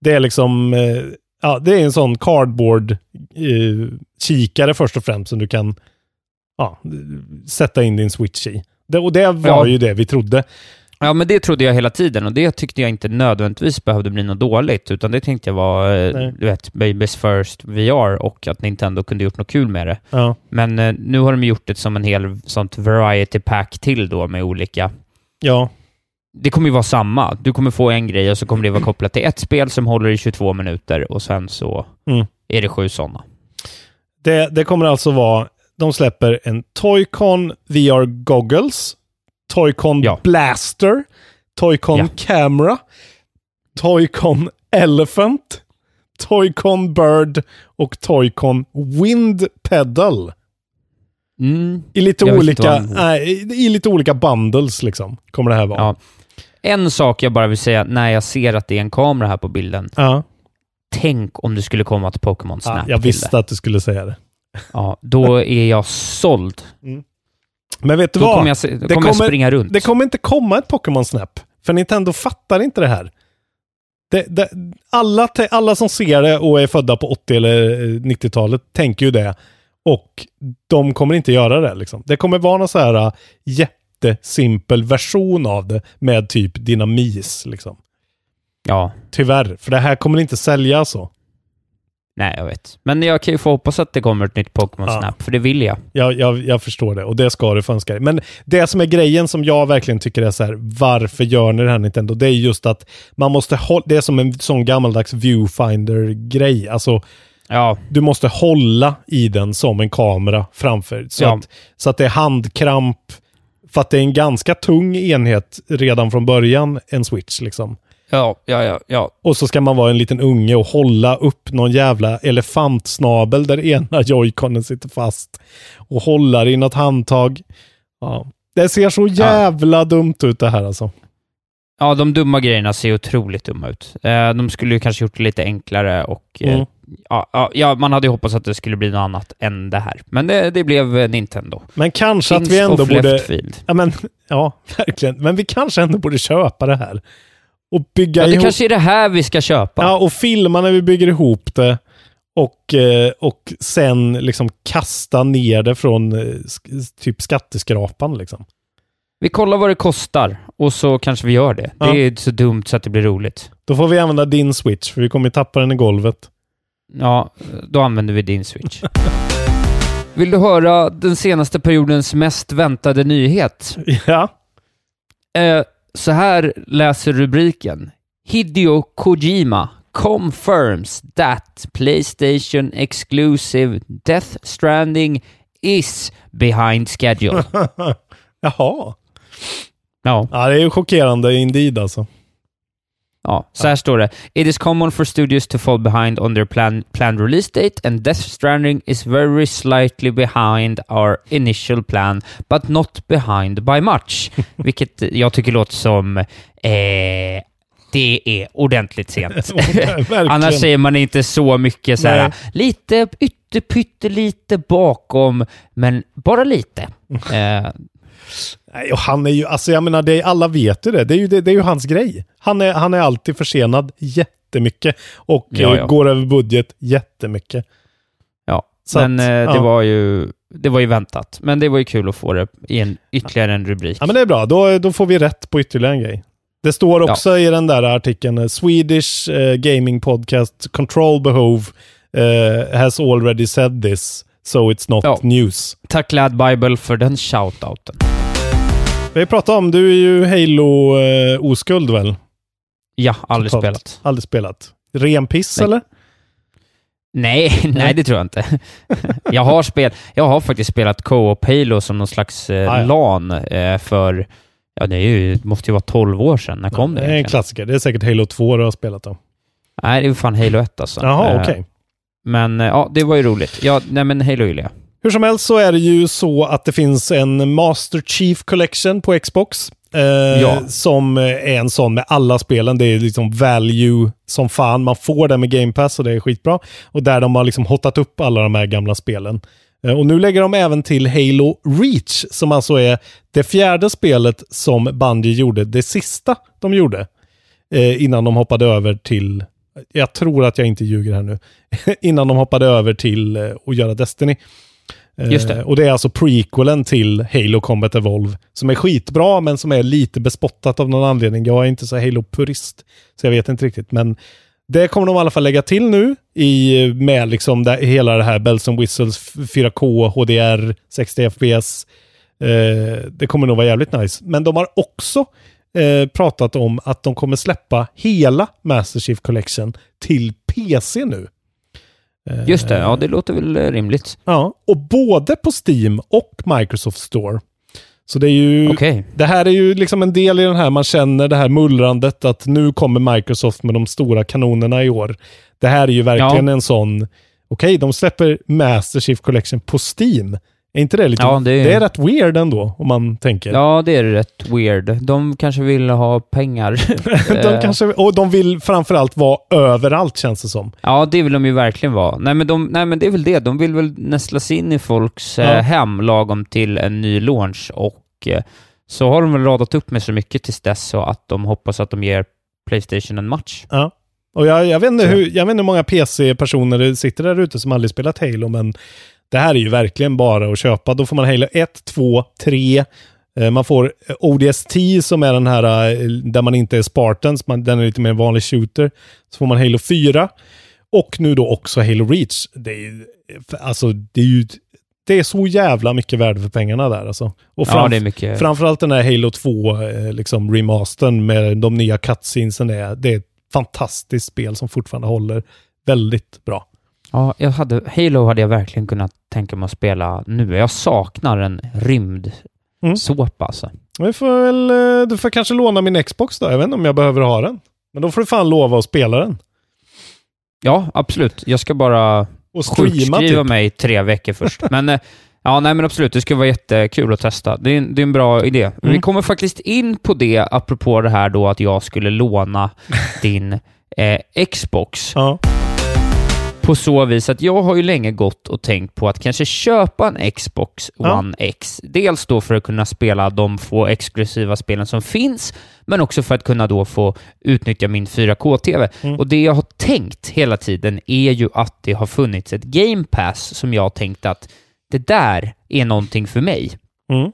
Det är liksom, eh, ja, det är en sån cardboard eh, kikare först och främst som du kan ja, sätta in din switch i. Det, och det var Ja. ju det vi trodde. Ja, men det trodde jag hela tiden och det tyckte jag inte nödvändigtvis behövde bli något dåligt, utan det tänkte jag var, eh, Nej. du vet, Babys First VR och att Nintendo kunde gjort något kul med det. Ja, Men eh, nu har de gjort det som en hel sånt variety pack till då med olika... ja, Det kommer ju vara samma. Du kommer få en grej och så kommer det vara kopplat till ett spel som håller i 22 minuter och sen så Mm. är det sju sådana. Det, det kommer alltså vara, de släpper en Toycon VR Goggles, Toycon Ja. Blaster, Toycon Ja. Camera, Toycon Elephant, Toycon Bird och Toycon Wind Pedal. Mm. I lite, olika, nej, i, lite olika bundles liksom, kommer det här vara. Ja. En sak jag bara vill säga när jag ser att det är en kamera här på bilden. Ja. Tänk om det skulle komma ett Pokémon Snap Ja, jag visste det. att du skulle säga det. Ja, då är jag såld. Men vet du Då vad? kommer jag, då Det kommer jag kommer- springa runt. Det kommer inte komma ett Pokémon Snap. För Nintendo fattar inte det här. Det, det, alla, alla som ser det och är födda på 80 eller eh, 90-talet tänker ju det. Och de kommer inte göra det. Liksom. Det kommer vara någon så här uh, jättesimpel version av det med typ dynamis. Liksom. Ja, Tyvärr, för det här kommer inte sälja så. Nej jag vet. Men jag kan ju få hoppas att det kommer ett nytt Pokémon Ja. Snap, för det vill jag. Jag, jag, jag förstår det och det ska du få önska dig. Men det som är grejen som jag verkligen tycker är så här, varför gör ni det här Nintendo? Det är just att man måste hålla, det är som en sån gammaldags viewfinder-grej. Alltså, Ja, du måste hålla i den som en kamera framför. Så, Ja. att, så att det är handkramp, för att det är en ganska tung enhet redan från början, en switch liksom. Ja, ja, ja. ja. Och så ska man vara en liten unge och hålla upp någon jävla elefantsnabel där ena joyconen sitter fast. Och hålla det i något handtag. Ja. Det ser så jävla dumt ut det här alltså. Ja, de dumma grejerna ser otroligt dumma ut. Eh, de skulle ju kanske gjort det lite enklare och eh, Mm. ja, ja, ja, man hade ju hoppats att det skulle bli något annat än det här. Men det, det blev eh, Nintendo. Men kanske att Kings vi ändå borde... Ja, men, ja, verkligen. Men vi kanske ändå borde köpa det här. Och bygga Ja, det ihop... kanske är det här vi ska köpa. Ja, och filma när vi bygger ihop det. Och, eh, och sen liksom kasta ner det från eh, typ skatteskrapan liksom. Vi kollar vad det kostar och så kanske vi gör det. Ja. Det är så dumt så att det blir roligt. Då får vi använda din switch, för vi kommer ju tappa den i golvet. Ja, då använder vi din Switch. Vill du höra den senaste periodens mest väntade nyhet? Ja. Eh, så här läser rubriken. Hideo Kojima confirms that Playstation exclusive Death Stranding is behind schedule. Jaha. Ja, Ja, det är ju chockerande indeed alltså. Ja, så här står det. It is common for studios to fall behind on their plan, planned release date and Death Stranding is very slightly behind our initial plan but not behind by much. Vilket jag tycker låter som eh, det är ordentligt sent. Annars säger man inte så mycket så här, lite ytterpyttelite bakom, men bara lite. Eh, Nej, och han är ju, alltså jag menar, det, är- alla vet ju det. Det är ju, det, det är ju hans grej. Han är, han är alltid försenad jättemycket och Ja, eh, ja. går över budget jättemycket. ja, Så men att, eh, ja. det, var ju, det var ju väntat. Men det var ju kul att få det i en, ytterligare en rubrik. Ja, men det är bra. Då, då får vi rätt på ytterligare en grej. Det står också i den där artikeln, eh, Swedish eh, Gaming Podcast Control Behove eh, has already said this, so it's not Ja. news. Tack Lad Bible för den shoutouten. Vi pratar om, du är ju Halo-oskuld väl? Ja, aldrig Totalt. spelat. Aldrig spelat. Ren piss Nej. eller? Nej, nej det tror jag inte. jag, har spel, jag har faktiskt spelat Co-op Halo som någon slags eh, Ah, ja. LAN eh, för Ja, det, är ju, det måste ju vara 12 år sedan. När kom det det är en klassiker. Det är säkert Halo 2 du har spelat då. Nej, det är fan Halo 1 alltså. Jaha, Eh, okej. Men eh, ja, det var ju roligt. Ja, nej men Halo gillar jag. Hur som helst så är det ju så att det finns en Master Chief Collection på Xbox. Eh, Ja. Som är en sån med alla spelen. Det är liksom value som fan. Man får det med Game Pass och det är skitbra. Och där de har liksom hotat upp alla de här gamla spelen. Eh, och nu lägger de även till Halo Reach som alltså är det fjärde spelet som Bungie gjorde. Det sista de gjorde. Eh, innan de hoppade över till, jag tror att jag inte ljuger här nu, innan de hoppade över till eh, att göra Destiny. Eh, Just det. Och det är alltså prequelen till Halo Combat Evolve, som är skitbra, men som är lite bespottat av någon anledning. Jag är inte så Halo-purist, så jag vet inte riktigt. Men det kommer de i alla fall lägga till nu i, med liksom det, hela det här Bells and Whistles, 4K, HDR, 60 FPS. Eh, det kommer nog vara jävligt nice. Men de har också eh, pratat om att de kommer släppa hela Master Chief Collection till PC nu. Eh, Just det, ja det låter väl eh, rimligt. Ja, och både på Steam och Microsoft Store. Så det är ju... Okej. Det här är ju liksom en del i den här, man känner det här mullrandet att nu kommer Microsoft med de stora kanonerna i år. Det här är ju verkligen en sån, okej, de släpper Master Chief Collection på Steam. Är inte det lite, Ja, det är- det är rätt weird ändå, om man tänker. Ja, det är rätt weird. De kanske vill ha pengar. de Eh, kanske, och de vill framförallt vara överallt känns det som. Ja, det vill de ju verkligen vara. Nej men, de, nej, men det är väl det. De vill väl nästla sig in i folks Ja. eh, hem lagom till en ny launch och eh, så har de väl radat upp med så mycket tills dess så att de hoppas att de ger Playstation en match. Ja. Och jag, jag, vet inte hur, jag vet inte hur många PC-personer det sitter där ute som aldrig spelat Halo, men det här är ju verkligen bara att köpa. Då får man Halo 1, 2, 3. Eh, Man får eh, ODST som är den här eh, där man inte är Spartans, man, den är lite mer vanlig shooter. Så får man Halo 4 och nu då också Halo Reach. Det är ju, alltså det är ju, det är så jävla mycket värde för pengarna där alltså. Och Ja, framf- det är mycket. Framförallt den här Halo 2, eh, liksom remastern med de nya cutscenesen. Är, det är ett fantastiskt spel som fortfarande håller väldigt bra. Ja, jag hade, Halo hade jag verkligen kunnat tänka mig att spela nu. Jag saknar en rymd Mm. såpa alltså. Vi får väl, eh, du får kanske låna min Xbox då. Jag vet inte om jag behöver ha den. Men då får du fan lova att spela den. Ja, absolut. Jag ska bara Och streama sjukskriva typ. mig tre veckor först. Men eh, ja, nej men absolut, det skulle vara jättekul att testa. Det är, en- det är en bra idé. Mm. Vi kommer faktiskt in på det, apropå det här då att jag skulle låna din eh, Xbox. Ja. På så vis att jag har ju länge gått och tänkt på att kanske köpa en Xbox Ja. One X. Dels då för att kunna spela de få exklusiva spelen som finns, men också för att kunna då få utnyttja min 4K-TV. Mm. Och det jag har tänkt hela tiden är ju att det har funnits ett Game Pass som jag tänkt att det där är någonting för mig. Mm.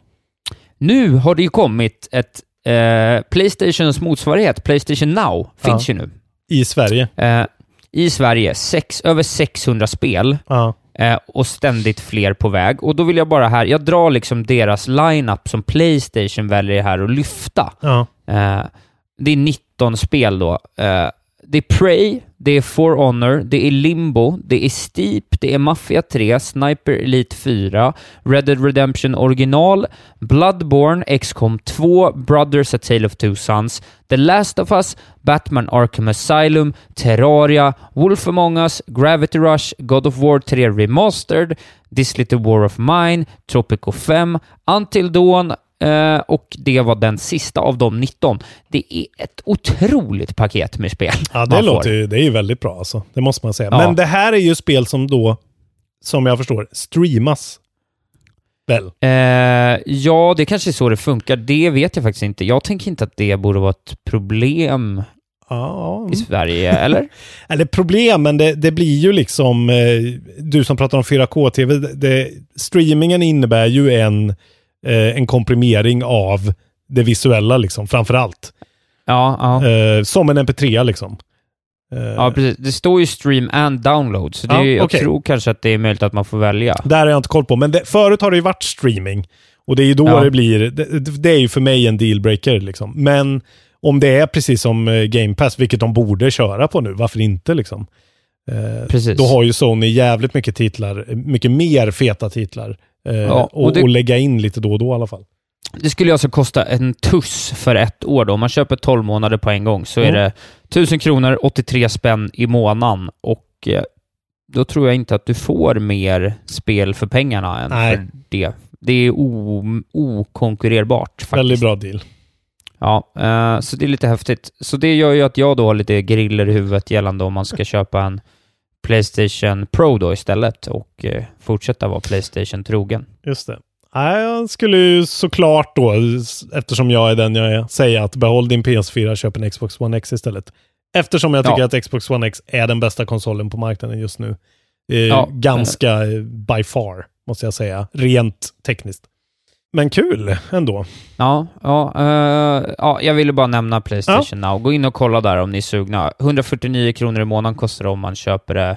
Nu har det ju kommit ett eh, Playstations motsvarighet, Playstation Now, finns Ja. ju nu. I Sverige. Eh, I Sverige, sex, över 600 spel Ja. eh, och ständigt fler på väg. Och då vill jag bara här, jag drar liksom deras line-up som Playstation väljer här att lyfta. Ja. Eh, det är 19 spel då. Eh, det är Prey, det är For Honor, det är Limbo, det är Steep, det är Mafia 3, Sniper Elite 4, Red Dead Redemption original, Bloodborne, XCOM 2, Brothers A Tale of Two Sons, The Last of Us, Batman Arkham Asylum, Terraria, Wolf Among Us, Gravity Rush, God of War 3 Remastered, This Little War of Mine, Tropico 5, Until Dawn, Eh, och det var den sista av de 19. Det är ett otroligt paket med spel. Ja, det låter ju, det är ju väldigt bra alltså. Det måste man säga. Ja. Men det här är ju spel som då, som jag förstår, streamas. Väl? Eh, ja, det kanske är så det funkar. Det vet jag faktiskt inte. Jag tänker inte att det borde vara ett problem Ja. i Sverige, eller? Eller problem, men det, det blir ju liksom, eh, du som pratar om 4K-TV, det, det, streamingen innebär ju en, eh, en komprimering av det visuella liksom, framför allt. Ja, ja. Eh, som en MP3 liksom. Eh, ja, precis. Det står ju stream and download, så det Ja, är, jag okej. tror kanske att det är möjligt att man får välja. Där har jag inte koll på, men det, förut har det ju varit streaming. Och det är ju då Ja. det blir, det, det är ju för mig en dealbreaker liksom. Men om det är precis som eh, Game Pass, vilket de borde köra på nu, varför inte liksom? Eh, Precis. Då har ju Sony jävligt mycket titlar, mycket mer feta titlar. Eh, Ja, och och, det- och lägga in lite då och då i alla fall. det skulle alltså kosta en tuss för ett år då. Om man köper 12 månader på en gång så är Mm. det 1000 kronor, 83 spänn i månaden och eh, då tror jag inte att du får mer spel för pengarna än Nej. för det. Det är okonkurrerbart faktiskt. Väldigt bra deal. Ja, eh, så det är lite häftigt. Så det gör ju att jag då har lite griller i huvudet gällande om man ska köpa en Playstation Pro då istället och eh, fortsätta vara Playstation trogen. Just det. Jag skulle ju såklart då, eftersom jag är den jag är, säga att behåll din PS4 och köp en Xbox One X istället. Eftersom jag tycker Ja. att Xbox One X är den bästa konsolen på marknaden just nu. Eh, Ja. Ganska eh, by far, måste jag säga. Rent tekniskt. Men kul ändå. Ja, ja, eh, ja, jag ville bara nämna Playstation Now. Gå in och kolla där om ni är sugna. 149 kronor i månaden kostar det om man köper det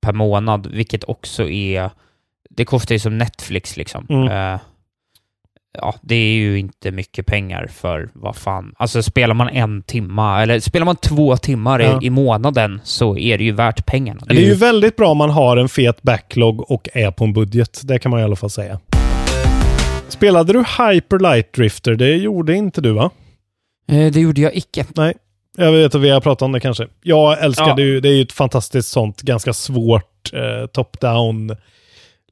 per månad, vilket också är... Det kostar ju som Netflix liksom. Mm. Eh, ja, det är ju inte mycket pengar för vad fan. Alltså spelar man en timma, eller spelar man två timmar Ja. i, i månaden så är det ju värt pengarna. Det är ju väldigt bra om man har en fet backlog och är på en budget. Det kan man i alla fall säga. Spelade du Hyper Light Drifter? Det gjorde inte du va? Eh, det gjorde jag icke. Nej, jag vet att vi har pratat om det kanske. Jag älskar Ja. det ju. Det är ju ett fantastiskt sånt, ganska svårt eh, top-down,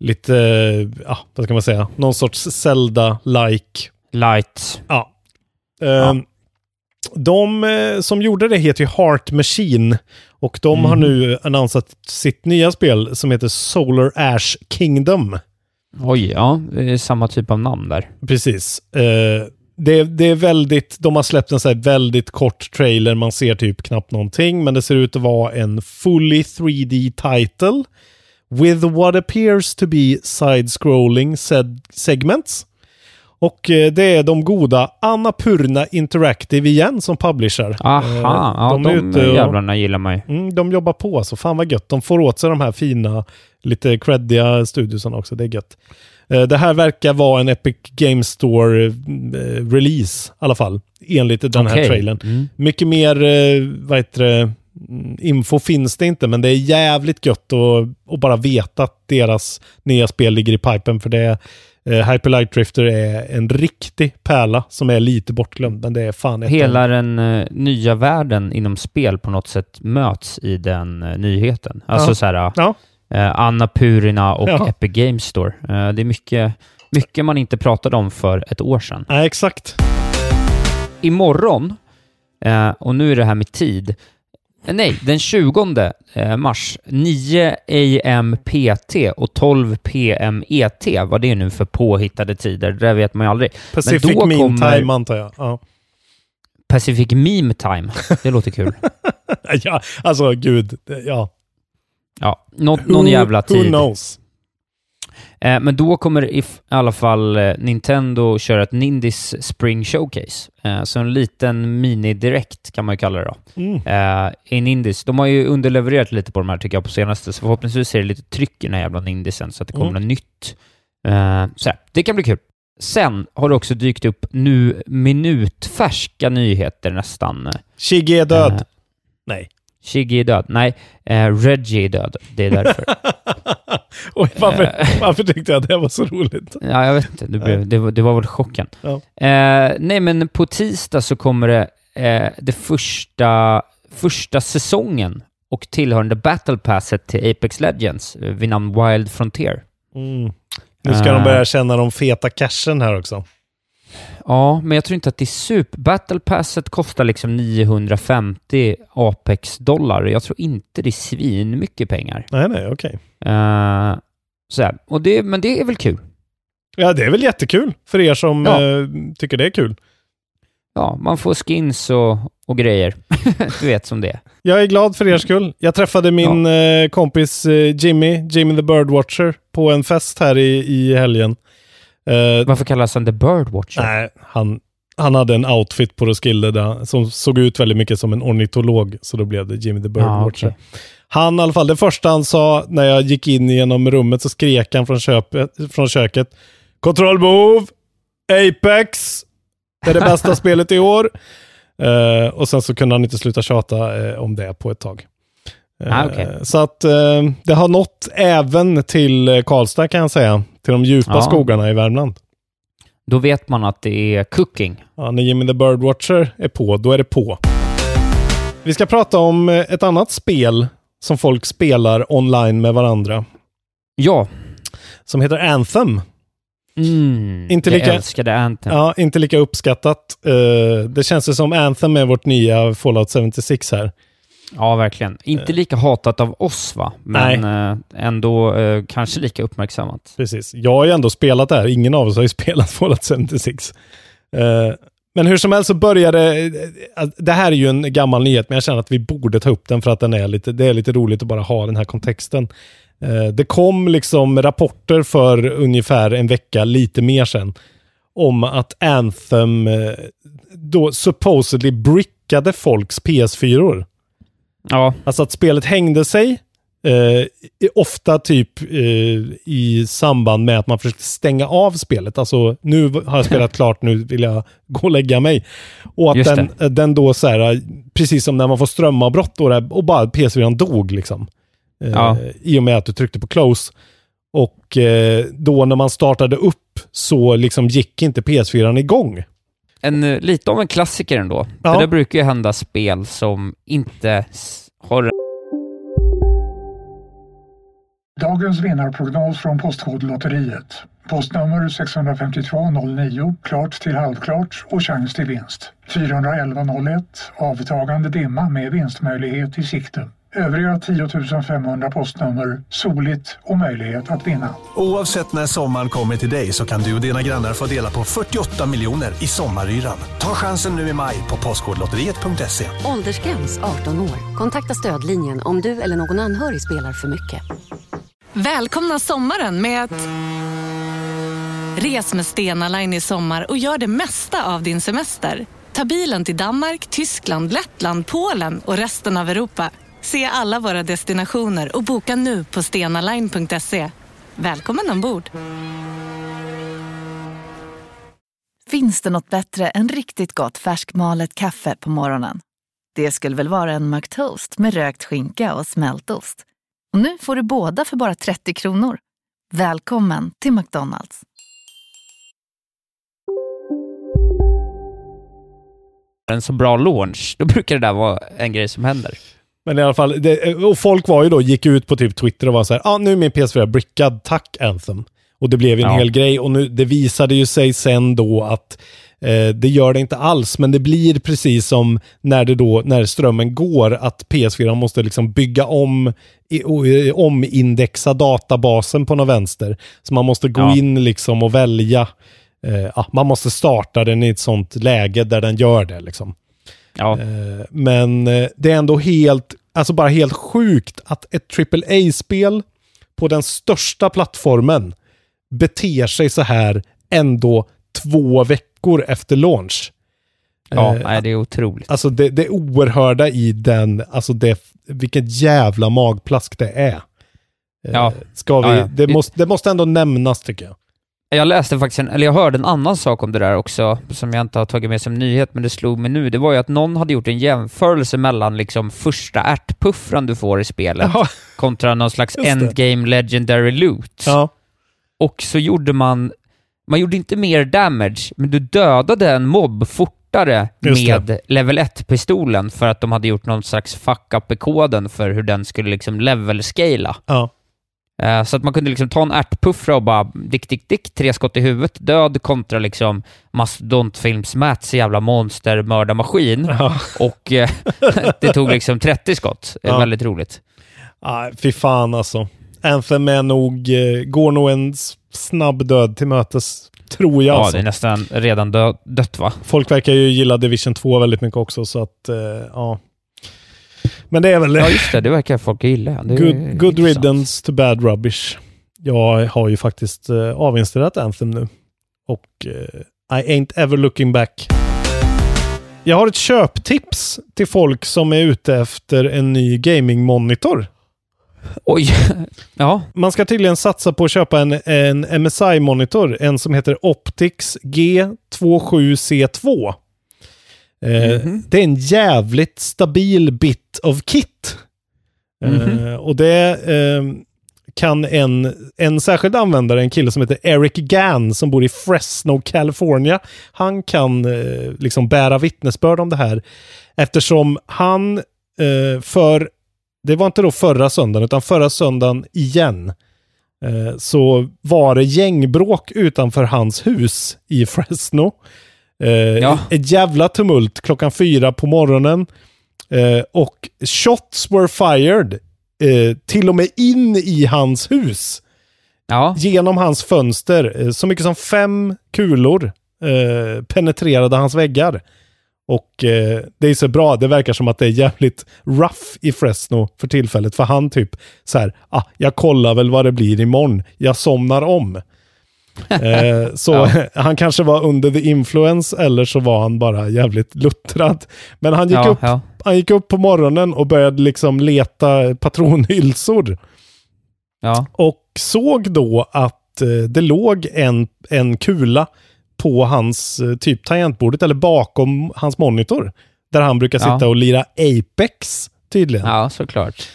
lite, eh, ja, vad ska man säga, någon sorts Zelda-like. Light. Ja. Eh, Ja. De eh, som gjorde det heter ju Heart Machine och de har Mhm. nu annonsat sitt nya spel som heter Solar Ash Kingdom. Oj, ja, det är samma typ av namn där. Precis. Eh, det, det är väldigt, de har släppt en så väldigt kort trailer, man ser typ knappt någonting, men det ser ut att vara en fully 3D title with what appears to be side-scrolling seg- segments. Och eh, det är de goda Annapurna Interactive igen som publisher. Aha, Eh, ja, de de, och- jävlarna gillar ju. Mm, de jobbar på, så fan vad gött. De får åt sig de här fina, lite creddiga studiosarna också. Det är gött. Eh, Det här verkar vara en Epic Games Store-release i alla fall, enligt den här Okej. trailern. Mm. Mycket mer, eh, vad heter det, mm, info finns det inte, men det är jävligt gött att, att bara veta att deras nya spel ligger i pipen, för det är eh, Hyper Light Drifter är en riktig pärla som är lite bortglömd, men det är fan ett Hela den eh, nya världen inom spel på något sätt möts i den eh, nyheten. Alltså Ja. så här, Ja, eh, Anna Purina och Ja. Epic Games Store. Eh, det är mycket, mycket man inte pratade om för ett år sedan. nej, exakt. Imorgon, eh, och nu är det här med tid, eh, nej, den 20 eh, mars, 9 AM PT och 12 PM ET, vad det är nu för påhittade tider, det vet man ju aldrig. Pacific då Meme kommer- Time antar jag. Ja. Pacific Meme Time, det låter kul. ja, alltså gud. det- Ja. Ja, nå- någon Who- jävla Who tid. knows? Eh, men då kommer i alla fall eh, Nintendo köra ett Nindis Spring Showcase. Eh, så en liten mini-direkt kan man ju kalla det då. Mm. I Nindis. De har ju underlevererat lite på de här tycker jag på senaste, så förhoppningsvis är det lite tryck i den här jävla Nindisen så att det kommer Mm. något nytt. Så här, det kan bli kul. Sen har det också dykt upp nu minutfärska nyheter nästan. Shiggy är död. Nej. Shiggy är död. Nej, eh, Reggie är död. Det är därför. Oj, varför, Eh. varför tyckte jag det var så roligt? Ja, jag vet inte. Det, blev, det, var, det var väl chocken. Ja. Eh, nej, men på tisdag så kommer det eh, det första, första säsongen och tillhörande Battle Passet till Apex Legends eh, vid namn Wild Frontier. Mm. Nu ska Eh. de börja känna de feta cashen här också. Ja, men jag tror inte att det är super. Battle Passet kostar liksom 950 Apex-dollar. Jag tror inte det är svin mycket pengar. Nej, nej, okej. Eh, så här. Och det, men det är väl kul. Ja, det är väl jättekul för er som Ja. eh, tycker det är kul. Ja, man får skins och, och grejer. du vet som det. Jag är glad för er skull. Jag träffade min eh, kompis eh, Jimmy, Jimmy the Birdwatcher, på en fest här i, i helgen. Eh, Varför kallas han The Birdwatcher? nej, han, han hade en outfit på Roskilde där, som såg ut väldigt mycket som en ornitolog, så då blev det Jimmy the Birdwatcher. okej. Han i alla fall, det första han sa när jag gick in genom rummet så skrek han från, köpet, från köket. Kontrollbehov! Apex! Det är det bästa spelet i år. Eh, och sen så kunde han inte sluta tjata eh, om det på ett tag. Eh, Ah, okej. Så att eh, det har nått även till eh, Karlstad kan jag säga. Till de djupa Ja. skogarna i Värmland. Då vet man att det är cooking. Ja, när Jimmy the Birdwatcher är på, då är det på. Vi ska prata om eh, ett annat spel som folk spelar online med varandra. Ja. Som heter Anthem. Mm, Inte jag lika- älskade Anthem. Ja, inte lika uppskattat. Eh, det känns ju som Anthem är vårt nya Fallout 76 här. Ja, verkligen. Inte lika hatat av oss, va? Men eh, ändå eh, kanske lika uppmärksammat. Precis. Jag har ju ändå spelat det här. Ingen av oss har ju spelat Fallout 76. Eh, men hur som helst så började... eh, Det här är ju en gammal nyhet, men jag känner att vi borde ta upp den för att den är lite, det är lite roligt att bara ha den här kontexten. Eh, det kom liksom rapporter för ungefär en vecka, lite mer sedan, om att Anthem eh, då supposedly brickade folks PS4-or. Ja, Alltså att spelet hängde sig. Eh, ofta typ eh, i samband med att man försökte stänga av spelet. Alltså nu har jag spelat klart, nu vill jag gå och lägga mig. Och att Just den, den då så här, precis som när man får strömavbrott då, där, och bara PS4 dog liksom. Eh, Ja. I och med att du tryckte på close. Och eh, då när man startade upp så liksom gick inte PS4 igång. En, eh, lite av en klassiker ändå. Ja. För det brukar ju hända spel som inte har... Dagens vinnarprognos från Postkodlotteriet. Postnummer 65209, klart till halvklart och chans till vinst. 41101, avtagande dimma med vinstmöjlighet i sikte. Övriga 10 500 postnummer, soligt och möjlighet att vinna. Oavsett när sommaren kommer till dig så kan du och dina grannar få dela på 48 miljoner i sommaryran. Ta chansen nu i maj på Postkodlotteriet.se. Åldersgräns 18 år. Kontakta stödlinjen om du eller någon anhörig spelar för mycket. Välkomna sommaren med att... Res med Stena Line i sommar och gör det mesta av din semester. Ta bilen till Danmark, Tyskland, Lettland, Polen och resten av Europa. Se alla våra destinationer och boka nu på stenaline.se. Välkommen ombord! Finns det något bättre än riktigt gott färskmalet kaffe på morgonen? Det skulle väl vara en McToast med rökt skinka och smältost. Och nu får du båda för bara 30 kronor. Välkommen till McDonalds. en så bra launch, då brukar det där vara en grej som händer. Men i alla fall, det, och folk var ju då, gick ut på typ Twitter och var så här, ja ah, nu är min PS4 brickad, tack Anthem. Och det blev en Ja. hel grej och nu, det visade ju sig sen då att eh, det gör det inte alls, men det blir precis som när det då, när strömmen går, att PS4 måste liksom bygga om, i, eh, omindexa databasen på något vänster. Så man måste gå Ja. in liksom och välja, eh, ja, man måste starta den i ett sånt läge där den gör det liksom. Ja, Eh, Men eh, det är ändå helt, alltså bara helt sjukt att ett AAA-spel på den största plattformen beter sig så här ändå två veckor efter launch. ja Eh, nej, det är otroligt. Alltså det, det oerhörda i den, alltså det, vilket jävla magplask det är. Eh, Ja. Ska vi, Ja, ja. Det, måste, det måste ändå nämnas tycker jag. Jag läste faktiskt, en, eller jag hörde en annan sak om det där också, som jag inte har tagit med som nyhet, men det slog mig nu. Det var ju att någon hade gjort en jämförelse mellan liksom första ärtpuffran du får i spelet Ja. kontra någon slags endgame legendary loot. Ja. Och så gjorde man, man gjorde inte mer damage, men du dödade en mobb fortare med level 1-pistolen för att de hade gjort någon slags fuck-up i koden för hur den skulle liksom level-scala. Ja. Eh, Så att man kunde liksom ta en ärtpuffra och bara dick, dick, dick, tre skott i huvudet, död kontra liksom mastodontfilms Mats jävla monstermördarmaskin. Ja. Och eh, det tog liksom 30 skott. Ja. Väldigt roligt. Nej, fy fan alltså. Anthem är nog, eh, går nog en snabb död till mötes, tror jag. Ja, alltså. det är nästan redan dö- dött va? Folk verkar ju gilla Division 2 väldigt mycket också, så att, eh, ja. Men det är väl Ja, just det. Det verkar folk gilla. Det good, good riddance to bad rubbish. Jag har ju faktiskt eh, avinstallerat Anthem nu. Och eh, I ain't ever looking back. Jag har ett köptips till folk som är ute efter en ny gamingmonitor. Oj! Ja, Man ska tydligen satsa på att köpa en, en MSI-monitor, en som heter Optix G27C2. Eh, Mhm. Det är en jävligt stabil bit of kit. Eh, Mhm. och det eh, kan en, en särskild användare, en kille som heter Eric Gann som bor i Fresno, California, han kan eh, liksom bära vittnesbörd om det här. Eftersom han eh, för, det var inte då förra söndagen, utan förra söndagen igen, eh, så var det gängbråk utanför hans hus i Fresno. Eh, Ja. Ett jävla tumult klockan fyra på morgonen. Eh, och shots were fired eh, till och med in i hans hus. Ja, Genom hans fönster. Eh, så mycket som fem kulor eh, penetrerade hans väggar. Och eh, det är så bra, det verkar som att det är jävligt rough i Fresno för tillfället. För han typ så här, ah, jag kollar väl vad det blir imorgon. Jag somnar om. Eh, så Ja. han kanske var under the influence eller så var han bara jävligt luttrad. Men han gick, ja, upp, ja. han gick upp på morgonen och började liksom leta patronhylsor. Och såg då att eh, det låg en, en kula på hans eh, typ tangentbordet eller bakom hans monitor. Där han brukar sitta och lira Apex tydligen. ja såklart.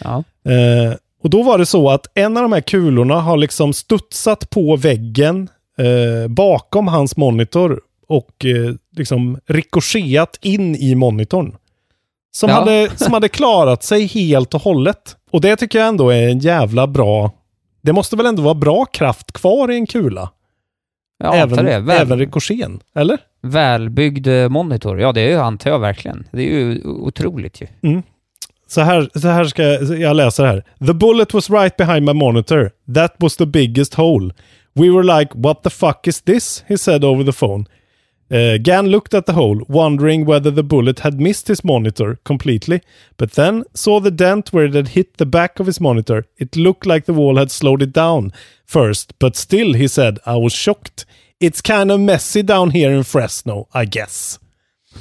Eh, och då var det så att en av de här kulorna har liksom studsat på väggen eh, bakom hans monitor och eh, liksom rikoscherat in i monitorn. Som, Ja. hade, som hade klarat sig helt och hållet. Och det tycker jag ändå är en jävla bra... Det måste väl ändå vara bra kraft kvar i en kula? Jag även, det. Väl, även rikoschen, eller? välbyggd eh, monitor. Ja, det antar jag verkligen. Det är ju otroligt ju. Så här, så här ska jag, jag läsa här. The bullet was right behind my monitor. That was the biggest hole. We were like, what the fuck is this? He said over the phone. Uh, Gan looked at the hole, wondering whether the bullet had missed his monitor completely, but then saw the dent where it had hit the back of his monitor. It looked like the wall had slowed it down first, but still, he said, I was shocked. It's kind of messy down here in Fresno, I guess.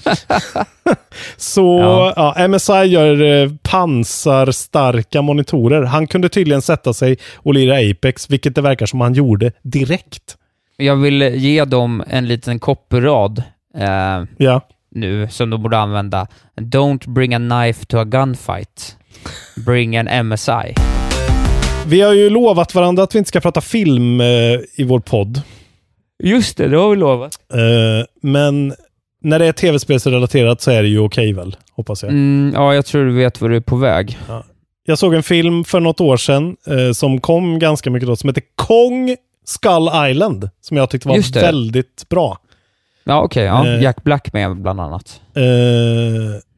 Så Ja. ja. MSI gör eh, pansarstarka monitorer. Han kunde tydligen sätta sig och lira Apex, vilket det verkar som han gjorde direkt. Jag vill ge dem en liten copyrad eh, Ja, nu som de borde använda. Don't bring a knife to a gunfight. Bring an MSI. vi har ju lovat varandra att vi inte ska prata film eh, i vår podd. Just det, det har vi lovat. Eh, men när det är tv-spelsrelaterat så är det ju okej väl, hoppas jag. Mm, ja, jag tror du vet var du är på väg. Jag såg en film för något år sedan eh, som kom ganska mycket då, som heter Kong Skull Island, som jag tyckte var väldigt bra. Ja, okej. ja. Eh. Jack Black med bland annat. Eh,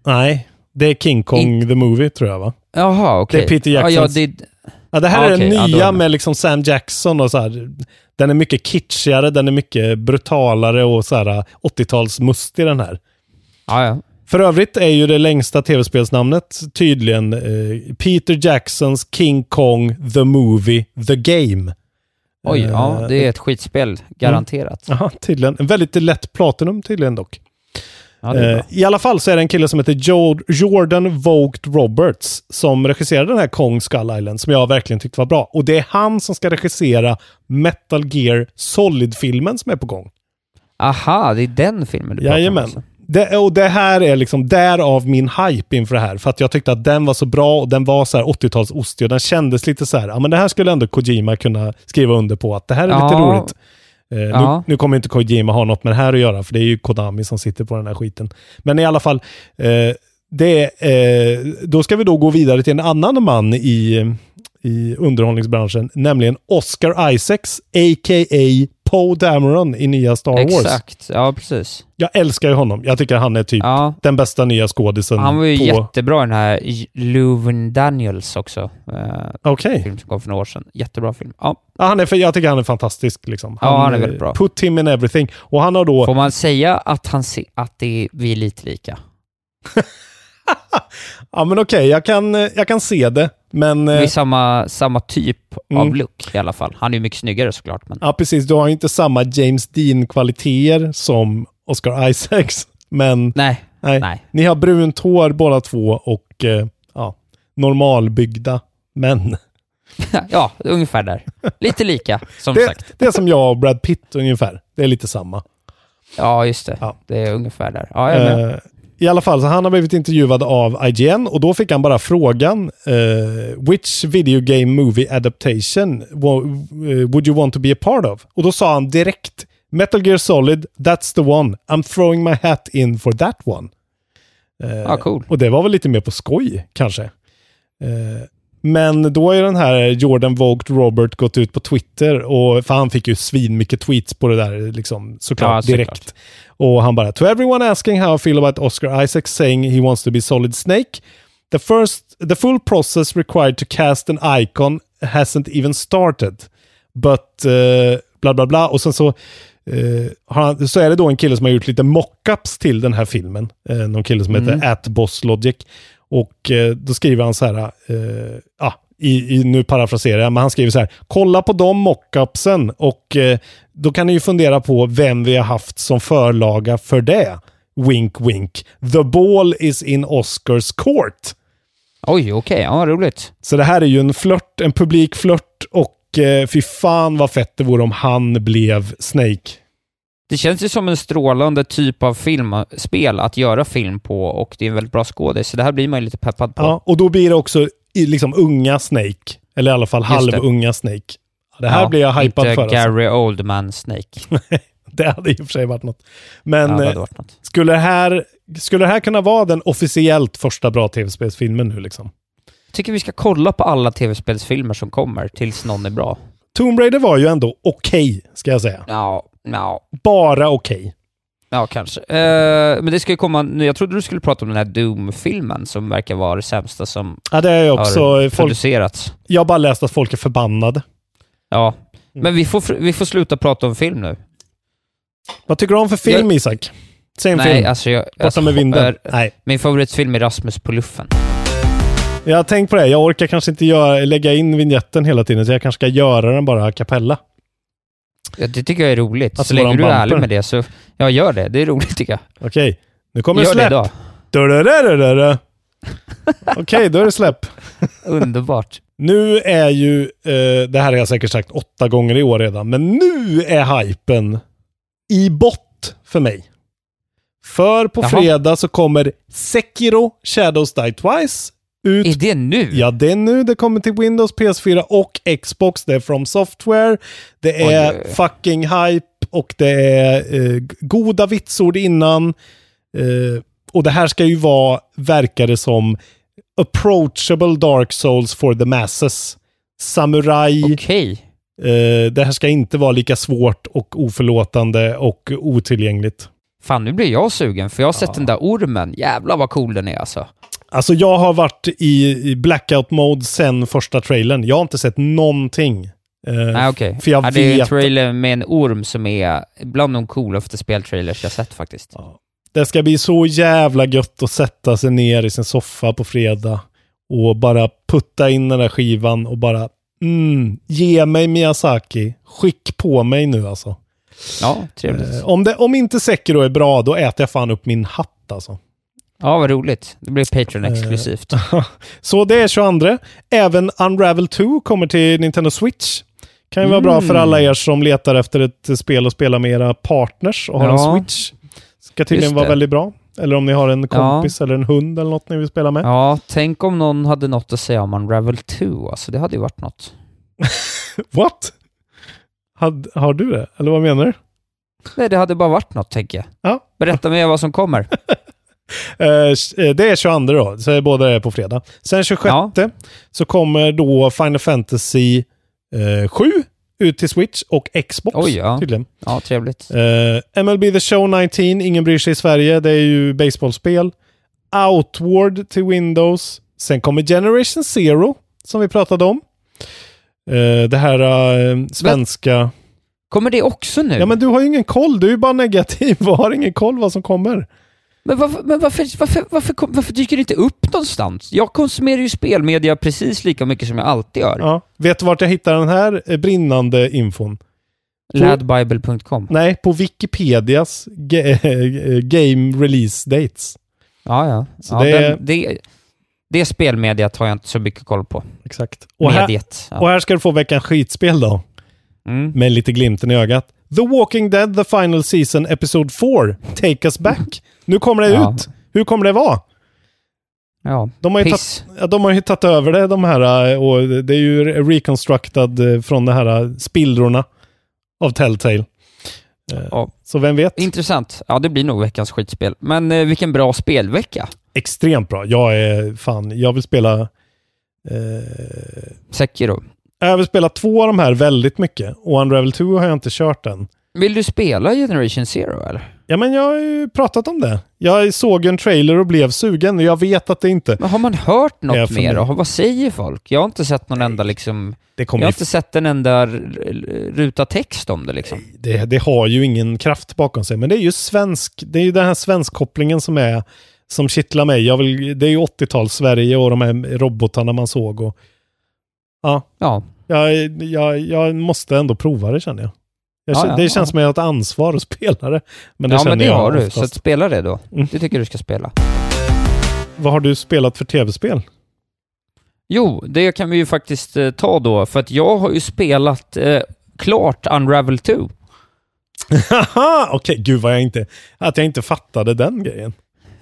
nej, det är King Kong the Movie tror jag va? Jaha, okej. Det är Peter Ja, ja, Jacksons. det, Ja, det här Ja, är okej, den ja, nya då- med liksom Sam Jackson och så här. Den är mycket kitschigare, den är mycket brutalare och så här 80-talsmust i den här. ja, ja. För övrigt är ju det längsta tv-spelsnamnet tydligen eh, Peter Jacksons King Kong The Movie The Game. Oj, Eh, ja, det är ett skitspel. Garanterat. Jaha, tydligen. En väldigt lätt Platinum tydligen dock. Ja, Eh. I alla fall så är det en kille som heter Jo- Jordan Vogt Roberts som regisserade den här Kong Skull Island som jag verkligen tyckte var bra. Och det är han som ska regissera Metal Gear Solid-filmen som är på gång. Aha, det är den filmen du pratar om. Jajamän. alltså. Det, och det här är liksom därav min hype inför det här. För att jag tyckte att den var så bra och den var så här 80-tals ostig och den kändes lite så här, ja men det här skulle ändå Kojima kunna skriva under på att det här är lite Ja. roligt. Eh, nu, Ja. nu kommer inte Kojima ha något med det här att göra, för det är ju Konami som sitter på den här skiten. Men i alla fall, eh, det, eh, då ska vi då gå vidare till en annan man i, i underhållningsbranschen, nämligen Oscar Isaacs, a.k.a. Poe Dameron i nya Star Wars. Exakt, ja precis. Jag älskar ju honom. Jag tycker han är typ Ja. den bästa nya skådisen. Han var ju på... jättebra i den här Leuven Daniels också. Eh, Okej. film som kom för några år sedan. Jättebra film. Ja. Ja, han är, jag tycker han är fantastisk. Liksom. Ja, han är väldigt bra. Put him in everything. Och han har då... Får man säga att, han se, att det, vi är lite lika? Ja, men okej. jag, kan, jag kan se det. Men... Eh, är samma, samma typ Mm. av look i alla fall. Han är ju mycket snyggare såklart, men Ja, precis. Du har ju inte samma James Dean-kvaliteter som Oscar Isaacs. Men nej. nej. nej. ni har brunt hår båda två och eh, ja, normalbyggda män. ja, ungefär där. Lite lika, som Det, sagt. det är som jag och Brad Pitt ungefär. Det är lite samma. Ja, just det. Ja. Det är ungefär där. Ja, jag är. Eh, I alla fall, så han har blivit intervjuad av IGN och då fick han bara frågan eh, Which video game movie adaptation eh, would you want to be a part of? Och då sa han direkt Metal Gear Solid, that's the one. I'm throwing my hat in for that one. Eh, Ah, cool. Och det var väl lite mer på skoj kanske. Eh, men då är den här Jordan Vogt Robert gått ut på Twitter och för han fick ju svin mycket tweets på det där liksom såklart Ja, såklart. direkt. Och han bara To everyone asking how I feel about Oscar Isaac saying he wants to be Solid Snake The first, the full process required to cast an icon hasn't even started. But eh, bla bla bla. Och sen så, har han, så är det då en kille som har gjort lite mockups till den här filmen. Eh, någon kille som heter Atbosslogic. Och eh, då skriver han så här, eh, ah, i, i, nu parafraserar jag, men han skriver så här, kolla på de mockupsen och eh, då kan ni ju fundera på vem vi har haft som förlaga för det. Wink wink. The ball is in Oscars court. Oj, okej. Ja, roligt. Så det här är ju en flört, en publik flört och eh, fy fan vad fett det vore om han blev Snake. Det känns ju som en strålande typ av filmspel att göra film på och det är en väldigt bra skådis, så det här blir man ju lite peppad på. Ja, och då blir det också liksom unga Snake. Eller i alla fall halvunga Snake. Det här Ja, blir jag hypad inte för. Alltså. Gary Oldman Snake. Det hade i och för sig varit något. Men ja, det eh, varit något. skulle, det här, skulle det här kunna vara den officiellt första bra tv-spelsfilmen nu liksom? Jag tycker vi ska kolla på alla tv-spelsfilmer som kommer tills någon är bra. Tomb Raider var ju ändå okej, ska jag säga. Ja, ja, Bara okej. ja kanske. Eh, men det ska ju komma, jag trodde du skulle prata om den här Doom-filmen som verkar vara det sämsta som Ja, det är också... har Folk, producerats. jag har bara läst att folk är förbannade. Ja, men vi får, vi får sluta prata om film nu. Vad tycker du om för film, Jag- Isak? Säg en film. alltså jag... Borta alltså, med vinden. är- Nej. Min favoritfilm är Rasmus på luffen. Jag har tänkt på det. Jag orkar kanske inte göra, lägga in vignetten hela tiden, så jag kanske ska göra den bara a cappella. Ja, det tycker jag är roligt. Alltså så länge du är ärlig med det så, ja gör det. Det är roligt tycker jag. Okej, nu kommer Gör det släpp. idag. Du-du-du-du-du. Okej, då är det släpp. Underbart. Nu är ju, eh, det här har jag säkert sagt åtta gånger i år redan, men nu är hypen i bott för mig. För på Jaha. fredag så kommer Sekiro Shadows Die Twice ut. Är det nu? Ja, det är nu. Det kommer till Windows, PS4 och Xbox. Det är from software. Det är Oj, fucking hype och det är eh, goda vitsord innan. Eh, och det här ska ju vara, verkar det som, approachable Dark Souls for the masses. Samurai. Okej. Eh, det här ska inte vara lika svårt och oförlåtande och otillgängligt. Fan, nu blir jag sugen, för jag har sett den där ormen. Jävlar vad cool den är alltså. Alltså jag har varit i, i blackout-mode sen första trailern. Jag har inte sett någonting. Nej, okej. För jag Ja, det är en vet... trailer med en orm som är bland de coolaste speltrailers jag sett faktiskt. Det ska bli så jävla gött att sätta sig ner i sin soffa på fredag och bara putta in den där skivan och bara mm, ge mig Miyazaki. Skick på mig nu alltså. Ja, trevligt. Eh, om, det, om inte Sekiro är bra, då äter jag fan upp min hatt alltså. Ja, vad roligt. Det blir Patreon-exklusivt. Så det är 22. Även Unravel 2 kommer till Nintendo Switch. Kan ju vara bra för alla er som letar efter ett spel att spela med era partners och har en Ja. Switch. Ska tydligen vara väldigt bra. Eller om ni har en kompis eller en hund eller något ni vill spela med. Ja, tänk om någon hade något att säga om Unravel 2. Alltså, det hade ju varit något. What? Had, har du det? Eller vad menar du? Nej, det hade bara varit något, tänker jag. Ja. Berätta mer vad som kommer. Eh, det är 22 då, så båda är på fredag. Sen 26 Ja. så kommer då Final Fantasy eh, 7 ut till Switch och Xbox Oj, ja. tydligen. Ja, trevligt. Eh, MLB The Show 19, ingen bryr sig i Sverige, det är ju baseballspel. Outward till Windows. Sen kommer Generation Zero, som vi pratade om. Eh, det här eh, svenska... Kommer det också nu? Ja, men du har ju ingen koll. Du är ju bara negativ och har ingen koll vad som kommer. Men, varför, men varför, varför, varför, varför dyker det inte upp någonstans? Jag konsumerar ju spelmedia precis lika mycket som jag alltid gör. Ja. Vet du vart jag hittar den här eh, brinnande infon? Ladbible.com. Nej, på Wikipedias ge- eh, Game Release Dates. Ja, ja. Ja det den, det, det spelmediet har jag inte så mycket koll på. Exakt. Och här, Mediet. och Ja. här ska du få veckans skitspel då. Mm. Med lite glimten i ögat. The Walking Dead, The Final Season, Episode 4, Take Us Back. Nu kommer det Ja. ut. Hur kommer det vara? Ja, De har ju ja, de har ju tagit över det, de här, eh, och det är ju reconstructed eh, från de här eh, spillrorna av Telltale. Ja. Så vem vet? Intressant. Ja, det blir nog veckans skitspel. Men eh, vilken bra spelvecka. Extremt bra. Jag är fan, jag vill spela... Eh, Sekiro. jag vill spela två av de här väldigt mycket. Och Unravel 2 har jag inte kört än. Vill du spela Generation Zero eller? Ja, men jag har ju pratat om det. Jag såg en trailer och blev sugen. och Jag vet att det inte... Men har man hört något mer? Och vad säger folk? Jag har inte sett någon enda liksom... Jag har inte sett en enda ruta text om det liksom. det, det har ju ingen kraft bakom sig. Men det är ju svensk... Det är ju den här svenskkopplingen som är... Som kittlar mig. Jag vill, det är ju 80-tals Sverige och de här robotarna man såg. Och, ja, Ja, jag, jag, jag måste ändå prova det känner jag. Jag Ja, ja, det ja. känns som att jag har ett ansvar att spela det. Men det ja men det har du. oftast. Så spela det då. Mm. Det tycker du ska spela. Vad har du spelat för tv-spel? Jo, det kan vi ju faktiskt eh, ta då, för att jag har ju spelat eh, klart Unravel 2. Haha, okej, gud vad jag inte... Att jag inte fattade den grejen.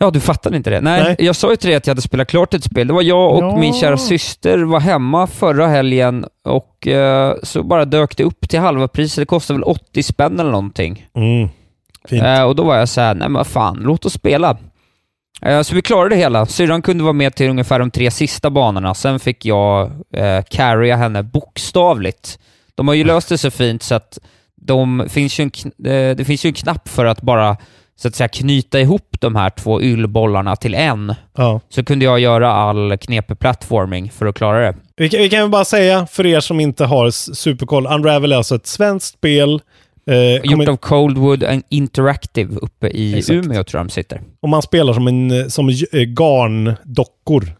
Ja, du fattade inte det? Nej, Nej. jag sa ju till dig att jag hade spelat klart ett spel. Det var jag och Ja. min kära syster var hemma förra helgen och eh, så bara dök det upp till halva priset. Det kostade väl 80 spänn eller någonting. Mm. Fint. Eh, och då var jag så här, nej men fan, låt oss spela. Eh, så vi klarade det hela. Syrran kunde vara med till ungefär de tre sista banorna. Sen fick jag eh, carrya henne bokstavligt. De har ju löst det så fint så att de finns en, eh, det finns ju en knapp för att bara så att säga knyta ihop de här två ylbollarna till en. Ja. Så kunde jag göra all knepig plattforming för att klara det. Vi, kan, vi kan bara säga, för er som inte har superkoll, Unravel är alltså ett svenskt spel. Eh, Gjort av Coldwood Interactive uppe i Exakt. Umeå tror jag de sitter. och man spelar som, en, eh, som eh, garndockor.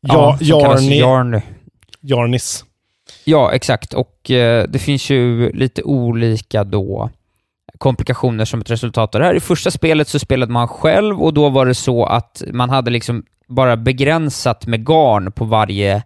Ja, kallas Jarny, Yarn. Jarnis. Ja, exakt. Och eh, det finns ju lite olika då komplikationer som ett resultat av det här. I första spelet så spelade man själv och då var det så att man hade liksom bara begränsat med garn på varje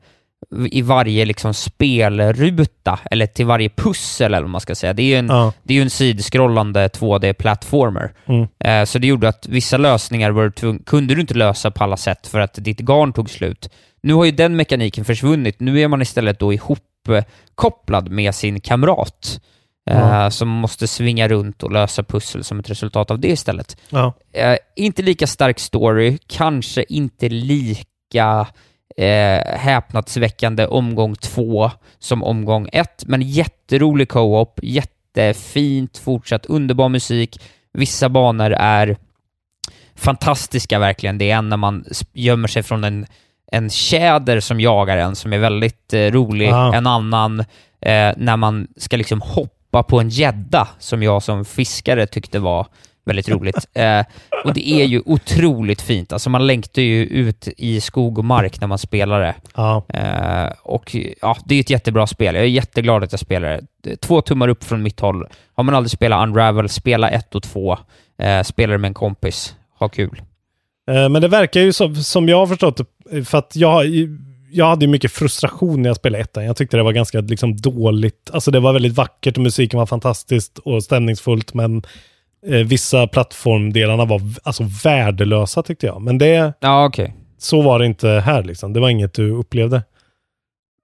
i varje liksom spelruta, eller till varje pussel eller vad man ska säga. Det är ju en, Ja. det är en sidskrollande 2D-plattformer. Mm. Eh, så det gjorde att vissa lösningar var du kunde du inte lösa på alla sätt för att ditt garn tog slut. Nu har ju den mekaniken försvunnit. Nu är man istället då ihopkopplad med sin kamrat. Eh, Ja. Som måste svinga runt och lösa pussel som ett resultat av det istället. Ja. Eh, inte lika stark story, kanske inte lika eh, häpnadsväckande omgång två som omgång ett, men jätterolig co-op, jättefint fortsatt, underbar musik. Vissa banor är fantastiska verkligen. Det är en när man gömmer sig från en, en tjäder som jagar en, som är väldigt eh, rolig. Ah. En annan eh, när man ska liksom hoppa på en gädda, som jag som fiskare tyckte var väldigt roligt. Eh, och det är ju otroligt fint. Alltså man längtar ju ut i skog och mark när man spelar det. Ja. Eh, och ja, det är ett jättebra spel. Jag är jätteglad att jag spelar det. Två tummar upp från mitt håll. Har man aldrig spelat Unravel, spela ett och två. Eh, spela det med en kompis. Ha kul. Eh, Men det verkar ju som, som jag har förstått för att jag, jag hade ju mycket frustration när jag spelade ettan. Jag tyckte det var ganska liksom, dåligt. Alltså det var väldigt vackert och musiken var fantastiskt och stämningsfullt, men eh, vissa plattformdelarna var alltså värdelösa tyckte jag. Men det, Ja, okej. så var det inte här liksom. Det var inget du upplevde.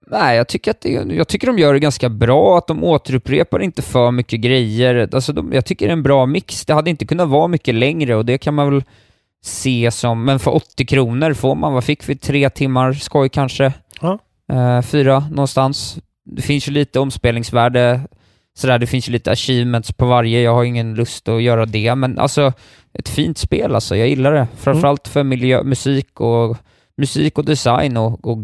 Nej, jag tycker, att det, jag tycker de gör det ganska bra, att de återupprepar inte för mycket grejer. Alltså de, jag tycker det är en bra mix. Det hade inte kunnat vara mycket längre och det kan man väl se som, men för 80 kronor får man, vad fick vi, tre timmar skoj kanske? Ja. Eh, fyra någonstans. Det finns ju lite omspelningsvärde, sådär, det finns ju lite achievements på varje, jag har ingen lust att göra det, men alltså ett fint spel alltså, jag gillar det. Framförallt för miljö, musik och musik och design och, och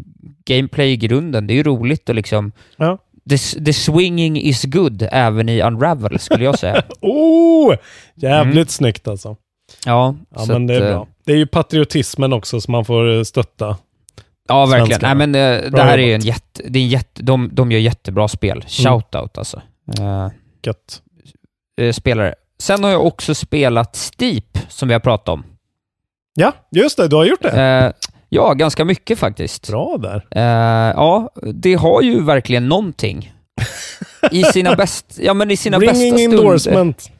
gameplay i grunden. Det är ju roligt och liksom Ja. the, the swinging is good även i Unravel skulle jag säga. Oh! Jävligt Mm. snyggt alltså. Ja, Ja, men det är eh, bra. Det är ju patriotismen också som man får eh, stötta. Ja, verkligen. Nej, men eh, det här är ju en jobbat. jätte, det är en jätte, de, de gör jättebra spel. Shoutout alltså. Eh, Gött. spelare. Sen har jag också spelat Steep, som vi har pratat om. Ja, just det. Du har gjort det. Ja, ganska mycket faktiskt. Bra där. Ja, det har ju verkligen någonting. I sina, bäst, ja, men i sina bästa Ringing stunder. endorsement.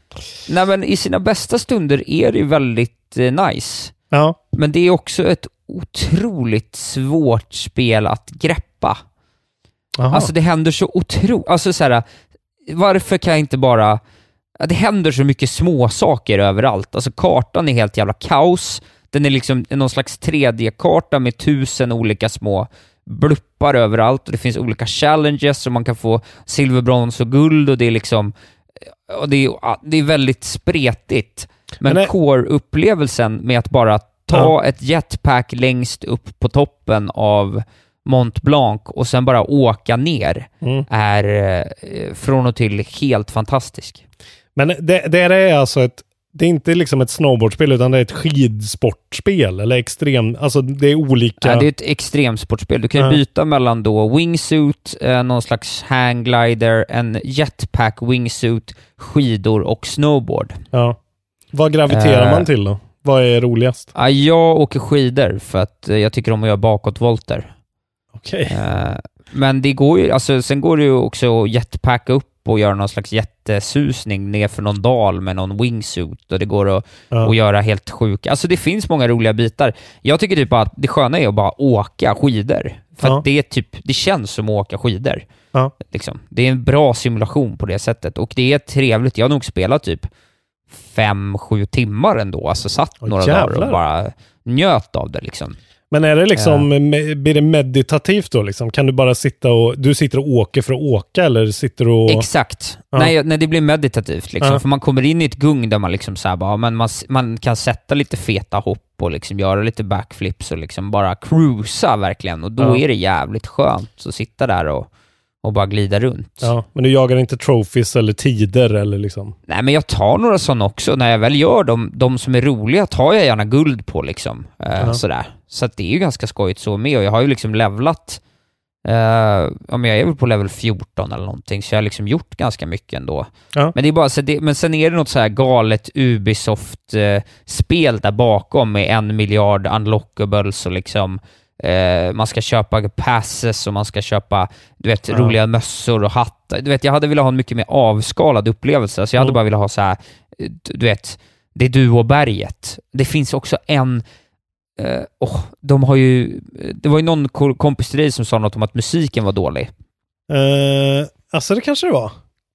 Nej, men i sina bästa stunder är det ju väldigt eh, nice. Ja. Men det är också ett otroligt svårt spel att greppa. Jaha. Alltså det händer så otroligt... Alltså så här, varför kan jag inte bara... Det händer så mycket små saker överallt. Alltså kartan är helt jävla kaos. Den är liksom någon slags 3D-karta med tusen olika små bluppar överallt och det finns olika challenges som man kan få silver, brons och guld och det är liksom... Och det, är, det är väldigt spretigt. Men, Men core-upplevelsen med att bara ta ett jetpack längst upp på toppen av Mont Blanc och sen bara åka ner Mm. är eh, från och till helt fantastisk. Men det, det är alltså ett, det är inte liksom ett snowboardspel utan det är ett skidsportspel eller extrem, alltså det är olika. Ja, det är ett extremsportspel. Du kan ju Ja. byta mellan då wingsuit, eh, någon slags hangglider, en jetpack wingsuit, skidor och snowboard. Ja. Vad graviterar Eh. man till då? Vad är roligast? Ja, jag åker skidor för att eh, jag tycker om att göra bakåtvolter. Okej. Eh, Men det går ju, alltså sen går det ju också att jetpacka upp och göra någon slags jättesusning ner för någon dal med någon wingsuit och det går att, Ja. att göra helt sjuka... Alltså det finns många roliga bitar. Jag tycker typ att det sköna är att bara åka skidor. För Ja. det är typ, det känns som att åka skidor. Ja. Liksom. Det är en bra simulation på det sättet och det är trevligt. Jag har nog spelat typ fem, sju timmar ändå. Alltså satt Åh, några dagar jävlar. och bara njöt av det liksom. Men är det liksom, me- blir det meditativt då liksom? Kan du bara sitta och, du sitter och åker för att åka eller sitter och... Exakt. Ja. Nej, nej, det blir meditativt liksom. Ja. För man kommer in i ett gung där man liksom så här bara, men man, man kan sätta lite feta hopp och liksom göra lite backflips och liksom bara cruisa verkligen. Och då Ja. är det jävligt skönt att sitta där och, och bara glida runt. Ja, men du jagar inte trophies eller tider eller liksom? Nej, men jag tar några sådana också. När jag väl gör dem, de som är roliga tar jag gärna guld på liksom. Eh, Ja. Sådär. Så att det är ju ganska skojigt så med och jag har ju liksom levlat eh, ja, men jag är väl på level 14 eller någonting, så jag har liksom gjort ganska mycket ändå. Ja. Men, det är bara, så det, men sen är det något så här galet Ubisoft-spel där bakom med en miljard unlockables och liksom eh, man ska köpa passes och man ska köpa du vet, Ja. roliga mössor och hattar. Du vet, jag hade velat ha en mycket mer avskalad upplevelse, så jag hade Mm. bara velat ha så här, eh, du vet, det är du och berget. Det finns också en Eh, åh, de har ju... Det var ju någon ko- kompis till dig som sa något om att musiken var dålig. Uh, alltså det kanske det var.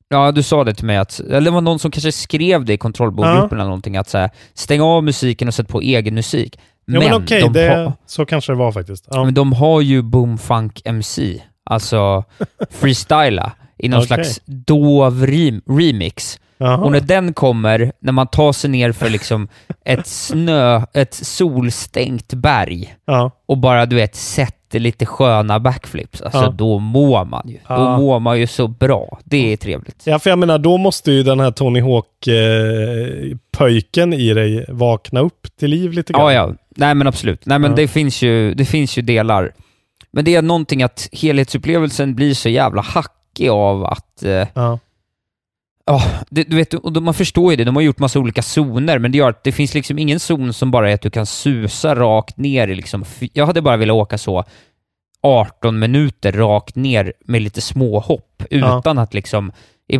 Ja, du sa det till mig att... Eller det var någon som kanske skrev det i kontrollbordgruppen eller någonting, att så här, stäng av musiken och sätt på egen musik. Ja, men okej, det, har, så kanske det var faktiskt. Ja. men de har ju Boomfunk MC, alltså freestyla, i någon Okej. slags dov rem- remix. Jaha. Och när den kommer, när man tar sig ner för liksom ett snö, ett solstängt berg Ja. och bara du vet sätter lite sköna backflips, alltså Ja. då mår man ju. Då Ja. mår man ju så bra. Det är trevligt. ja, för jag menar, då måste ju den här Tony Hawk-pöjken i dig vakna upp till liv lite grann. Ja, ja. Nej men absolut. Nej men det, finns ju, det finns ju delar. Men det är någonting att helhetsupplevelsen blir så jävla hackig av att eh, Ja. Ja, det, du vet, och man förstår ju det. De har gjort massa olika zoner, men det gör att det finns liksom ingen zon som bara är att du kan susa rakt ner i liksom... Jag hade bara velat åka så 18 minuter rakt ner med lite småhopp Ja. utan att liksom...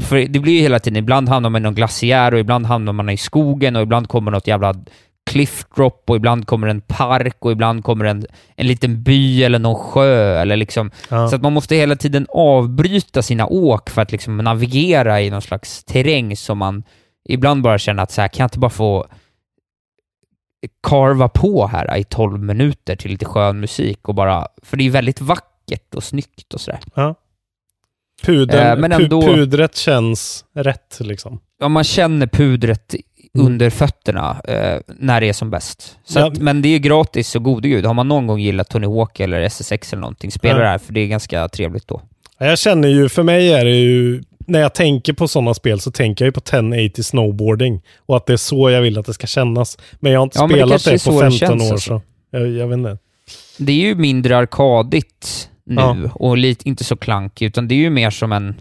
För det blir ju hela tiden, ibland hamnar man i någon glaciär och ibland hamnar man i skogen och ibland kommer något jävla cliff drop och ibland kommer en park och ibland kommer en, en liten by eller någon sjö eller liksom... Ja. Så att man måste hela tiden avbryta sina åk för att liksom navigera i någon slags terräng som man ibland bara känner att så här, kan jag inte bara få karva på här i 12 minuter till lite skön musik och bara, för det är väldigt vackert och snyggt och sådär. Ja. Pudern, Eh, men ändå- Pudret känns rätt liksom. Ja, man känner pudret Mm. under fötterna eh, när det är som bäst. Ja. att, men det är ju gratis så gode gud. Har man någon gång gillat Tony Hawk eller SSX eller någonting, spela Ja. det här för det är ganska trevligt då. Ja, Jag känner ju, för mig är det ju, när jag tänker på sådana spel så tänker jag ju på 1080 snowboarding och att det är så jag vill att det ska kännas. Men jag har inte Ja, det spelat det, är på så det 15 känns år alltså. så jag, jag vet inte. Det är ju mindre arkadigt nu Ja. och lite, inte så klankigt, utan det är ju mer som en...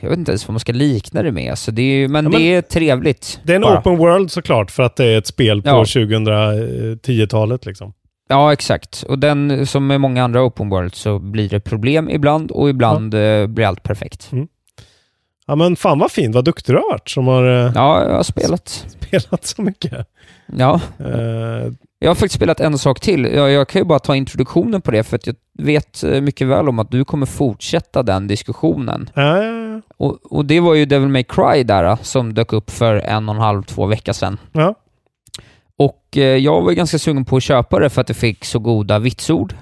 Jag vet inte ens vad man ska likna det med, så det är, men, Ja, men- det är trevligt. Det är en bara. open world såklart för att det är ett spel på Ja. 2010-talet liksom. Ja, exakt. Och den, som med många andra open world, så blir det problem ibland och ibland eh, blir allt perfekt. Ja men fan vad fint, vad duktig du har varit som har eh, Ja, jag har spelat. spelat så mycket. Ja, Eh, jag har faktiskt spelat en sak till. Jag, jag kan ju bara ta introduktionen på det, för att jag vet eh, mycket väl om att du kommer fortsätta den diskussionen. ja. Och, och det var ju Devil May Cry där, eh, som dök upp för en och en halv, två veckor sedan. ja. Och eh, jag var ganska sugen på att köpa det för att det fick så goda vitsord.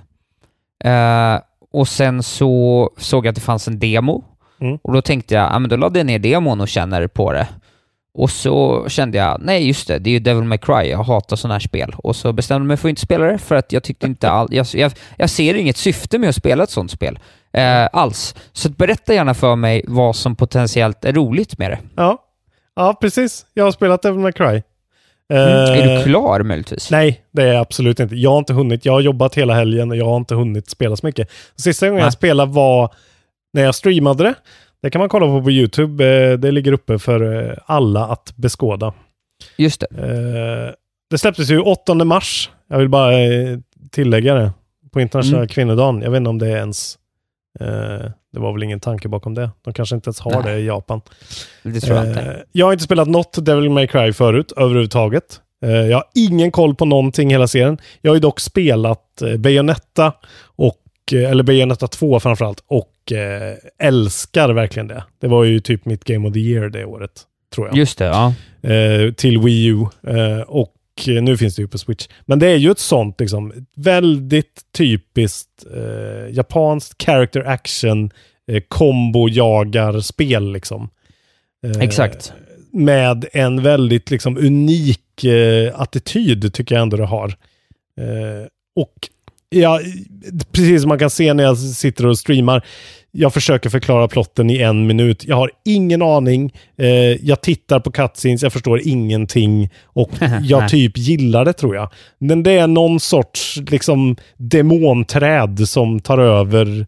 Eh, och sen så såg jag att det fanns en demo. Mm. Och då tänkte jag, ja men då laddade jag ner demon och känner på det. Och så kände jag, nej just det, det är ju Devil May Cry, jag hatar sådana här spel. Och så bestämde jag mig för att inte spela det, för att jag tyckte inte all, jag, jag, jag ser inget syfte med att spela ett sånt spel. Eh, alls. Så berätta gärna för mig vad som potentiellt är roligt med det. ja. Ja, precis. Jag har spelat Devil May Cry. Mm. Eh, är du klar möjligtvis? Nej, det är jag absolut inte. Jag har inte hunnit. Jag har jobbat hela helgen och jag har inte hunnit spela så mycket. Sista gången Nej. jag spelade var när jag streamade det. Det kan man kolla på på YouTube. Eh, Det ligger uppe för eh, alla att beskåda. Just det. Eh, Det släpptes ju 8 mars. Jag vill bara tillägga det. På internationella Mm. kvinnodagen. Jag vet inte om det är ens... Det var väl ingen tanke bakom det. De kanske inte ens har Nej. det i Japan. Det tror jag inte. jag har inte spelat något Devil May Cry förut överhuvudtaget. Jag har ingen koll på någonting hela serien. Jag har ju dock spelat Bayonetta, och, eller Bayonetta 2 framförallt, och eh, älskar verkligen det. Det var ju typ mitt Game of the Year det året, tror jag. Just det, ja. Eh, till Wii U. Eh, och nu finns det ju på Switch. Men det är ju ett sånt liksom, väldigt typiskt eh, japanskt character action eh, combo-jagar-spel liksom. Eh, Exakt. Med en väldigt liksom unik eh, attityd tycker jag ändå det har. Och ja, precis som man kan se när jag sitter och streamar, jag försöker förklara plotten i en minut. Jag har ingen aning. Eh, jag tittar på cutscenes, jag förstår ingenting. Och jag typ gillar det tror jag. Men det är någon sorts liksom demonträd som tar över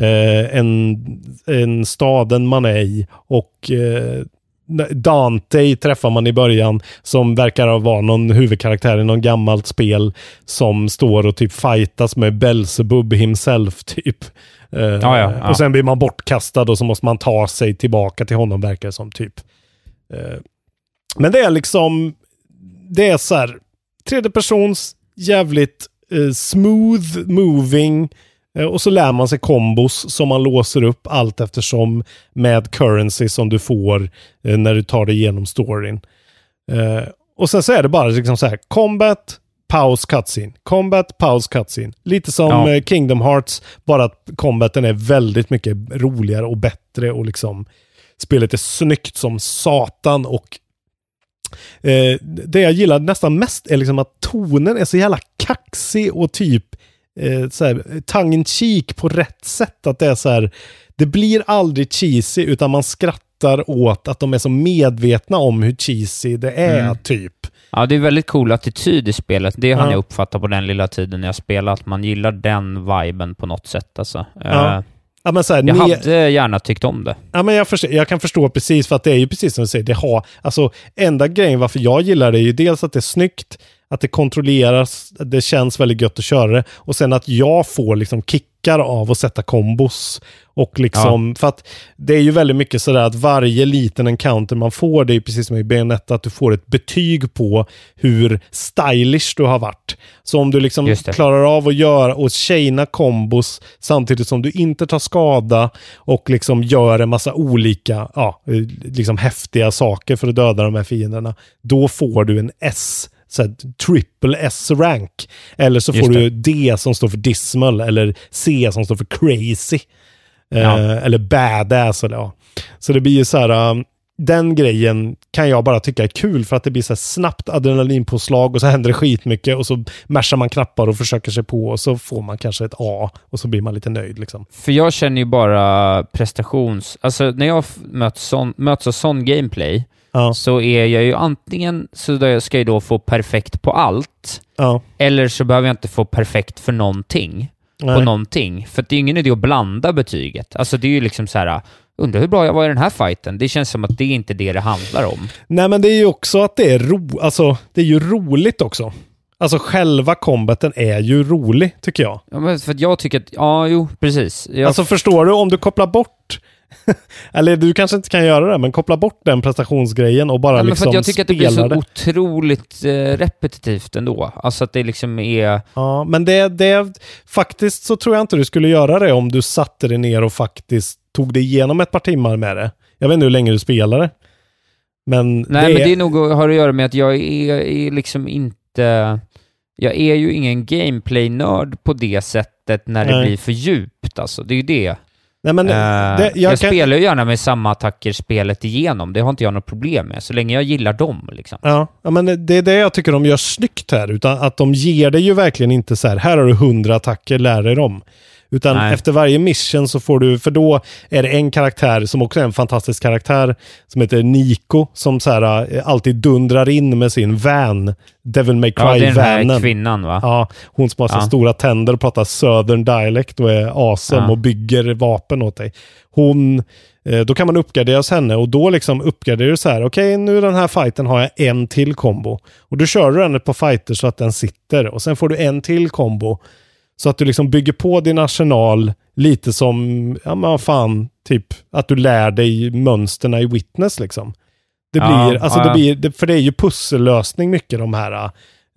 eh, en, en staden man är i. Och eh, Dante träffar man i början som verkar vara någon huvudkaraktär i någon gammalt spel som står och typ fightas med Belzebub himself typ. Eh, Ja, ja, ja. Och sen blir man bortkastad och så måste man ta sig tillbaka till honom verkar det som typ. Eh, men det är liksom, det är så här, tredje persons jävligt eh, smooth moving och så lär man sig kombos som man låser upp allt eftersom med currency som du får eh, när du tar dig igenom storyn. Eh, och sen så är det bara liksom så här, combat, paus, cutscene. Combat, paus, cutscene. Lite som Ja. eh, Kingdom Hearts, bara att combaten är väldigt mycket roligare och bättre och liksom spelet är snyggt som satan och eh, det jag gillar nästan mest är liksom att tonen är så jävla kaxig och typ eh, så här, tongue in cheek på rätt sätt. Att det är så här, det blir aldrig cheesy utan man skrattar åt att de är så medvetna om hur cheesy det är Mm. typ. Ja, det är väldigt cool attityd i spelet. Det har Ja. jag uppfattat på den lilla tiden jag spelat. Man gillar den viben på något sätt alltså. Ja. Eh, Ja, men så här, jag ne- hade gärna tyckt om det. Ja, men jag, förstår, jag kan förstå precis, för att det är ju precis som du säger, det har, alltså enda grejen varför jag gillar det är ju dels att det är snyggt, att det kontrolleras, det känns väldigt gött att köra det och sen att jag får liksom kickar av att sätta kombos. Och liksom, för att det är ju väldigt mycket sådär att varje liten encounter man får, det är ju precis som i Bayonetta, att du får ett betyg på hur stylish du har varit. Så om du liksom klarar av att göra och chaina kombos samtidigt som du inte tar skada och liksom gör en massa olika, ja, eh, liksom häftiga saker för att döda de här fienderna. Då får du en S, så här, triple S-rank. Eller så får du D som står för dismal eller C som står för crazy. Eh, Ja. eller badass. Eller, ja. Så det blir ju så här, um, den grejen kan jag bara tycka är kul för att det blir så här snabbt adrenalinpåslag och så händer det skitmycket och så mashar man knappar och försöker sig på och så får man kanske ett A och så blir man lite nöjd liksom. För jag känner ju bara prestations... Alltså när jag möts, sån, möts av sån gameplay Ja, så är jag ju antingen så ska jag då få perfekt på allt, ja. eller så behöver jag inte få perfekt för någonting. På Nej. någonting. För det är ingen idé att blanda betyget. Alltså det är ju liksom så här, undrar hur bra jag var i den här fighten. Det känns som att det är inte det det handlar om. Nej, men det är ju också att det är ro, alltså det är ju roligt också. Alltså själva combaten är ju rolig tycker jag. Ja, men för jag tycker att, ja, jo, precis. Jag, Alltså förstår du, om du kopplar bort Eller du kanske inte kan göra det, men koppla bort den prestationsgrejen och bara men liksom jag tycker att det blir så det. otroligt eh, repetitivt ändå. Alltså att det liksom är... Ja, men det, det, faktiskt så tror jag inte du skulle göra det om du satte dig ner och faktiskt tog dig igenom ett par timmar med det. Jag vet inte hur länge du spelade. Men Nej, det men det är nog har att göra med att jag är, är liksom inte... Jag är ju ingen gameplay-nörd på det sättet när det Nej. blir för djupt alltså. Det är ju det. Nej, men Eh, det, jag jag kan, spelar ju gärna med samma attacker spelet igenom. Det har inte jag något problem med, så länge jag gillar dem. Liksom. Ja, ja, men det är det jag tycker de gör snyggt här. Utan att de ger dig ju verkligen inte så här, här har du hundra attacker, lär dig dem. Utan Nej. efter varje mission så får du, för då är det en karaktär som också är en fantastisk karaktär, som heter Nico, som så här, eh, alltid dundrar in med sin van, Devil May Ja, det är den här Cry-vanen. kvinnan va? Ja, hon som har så Ja. stora tänder och pratar southern dialect och är awesome Ja. och bygger vapen åt dig. Hon, eh, då kan man uppgradera hos henne och då liksom uppgraderar du så här, okej nu den här fighten har jag en till kombo. Och då kör du den ett par fighter så att den sitter och sen får du en till kombo. Så att du liksom bygger på din arsenal lite som, ja men fan, typ att du lär dig mönsterna i Witness liksom. Det Ja, blir, alltså ja, det ja. blir, det, för det är ju pussellösning mycket de här äh,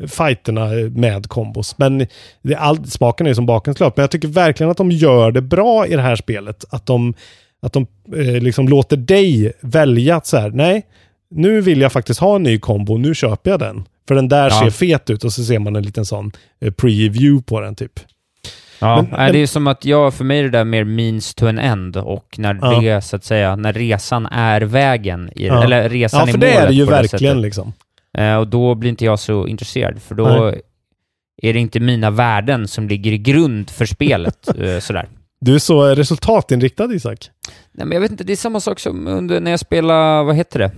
fighterna med kombos. Men det, all, smaken är som klart. Men jag tycker verkligen att de gör det bra i det här spelet. Att de, att de eh, liksom låter dig välja att så här, nej, nu vill jag faktiskt ha en ny kombo, nu köper jag den. För den där Ja. ser fet ut och så ser man en liten sån eh, preview på den typ. Ja, Men- det är som att jag, för mig är det där mer means to an end och när Ja. det, så att säga, när resan är vägen, i, Ja. eller resan Ja, är för målet det är det ju verkligen sättet. liksom. Eh, och då blir inte jag så intresserad, för då Nej. är det inte mina värden som ligger i grund för spelet. eh, sådär. Du är så resultatinriktad Isak. Nej, men jag vet inte, det är samma sak som under när jag spelade, vad heter det?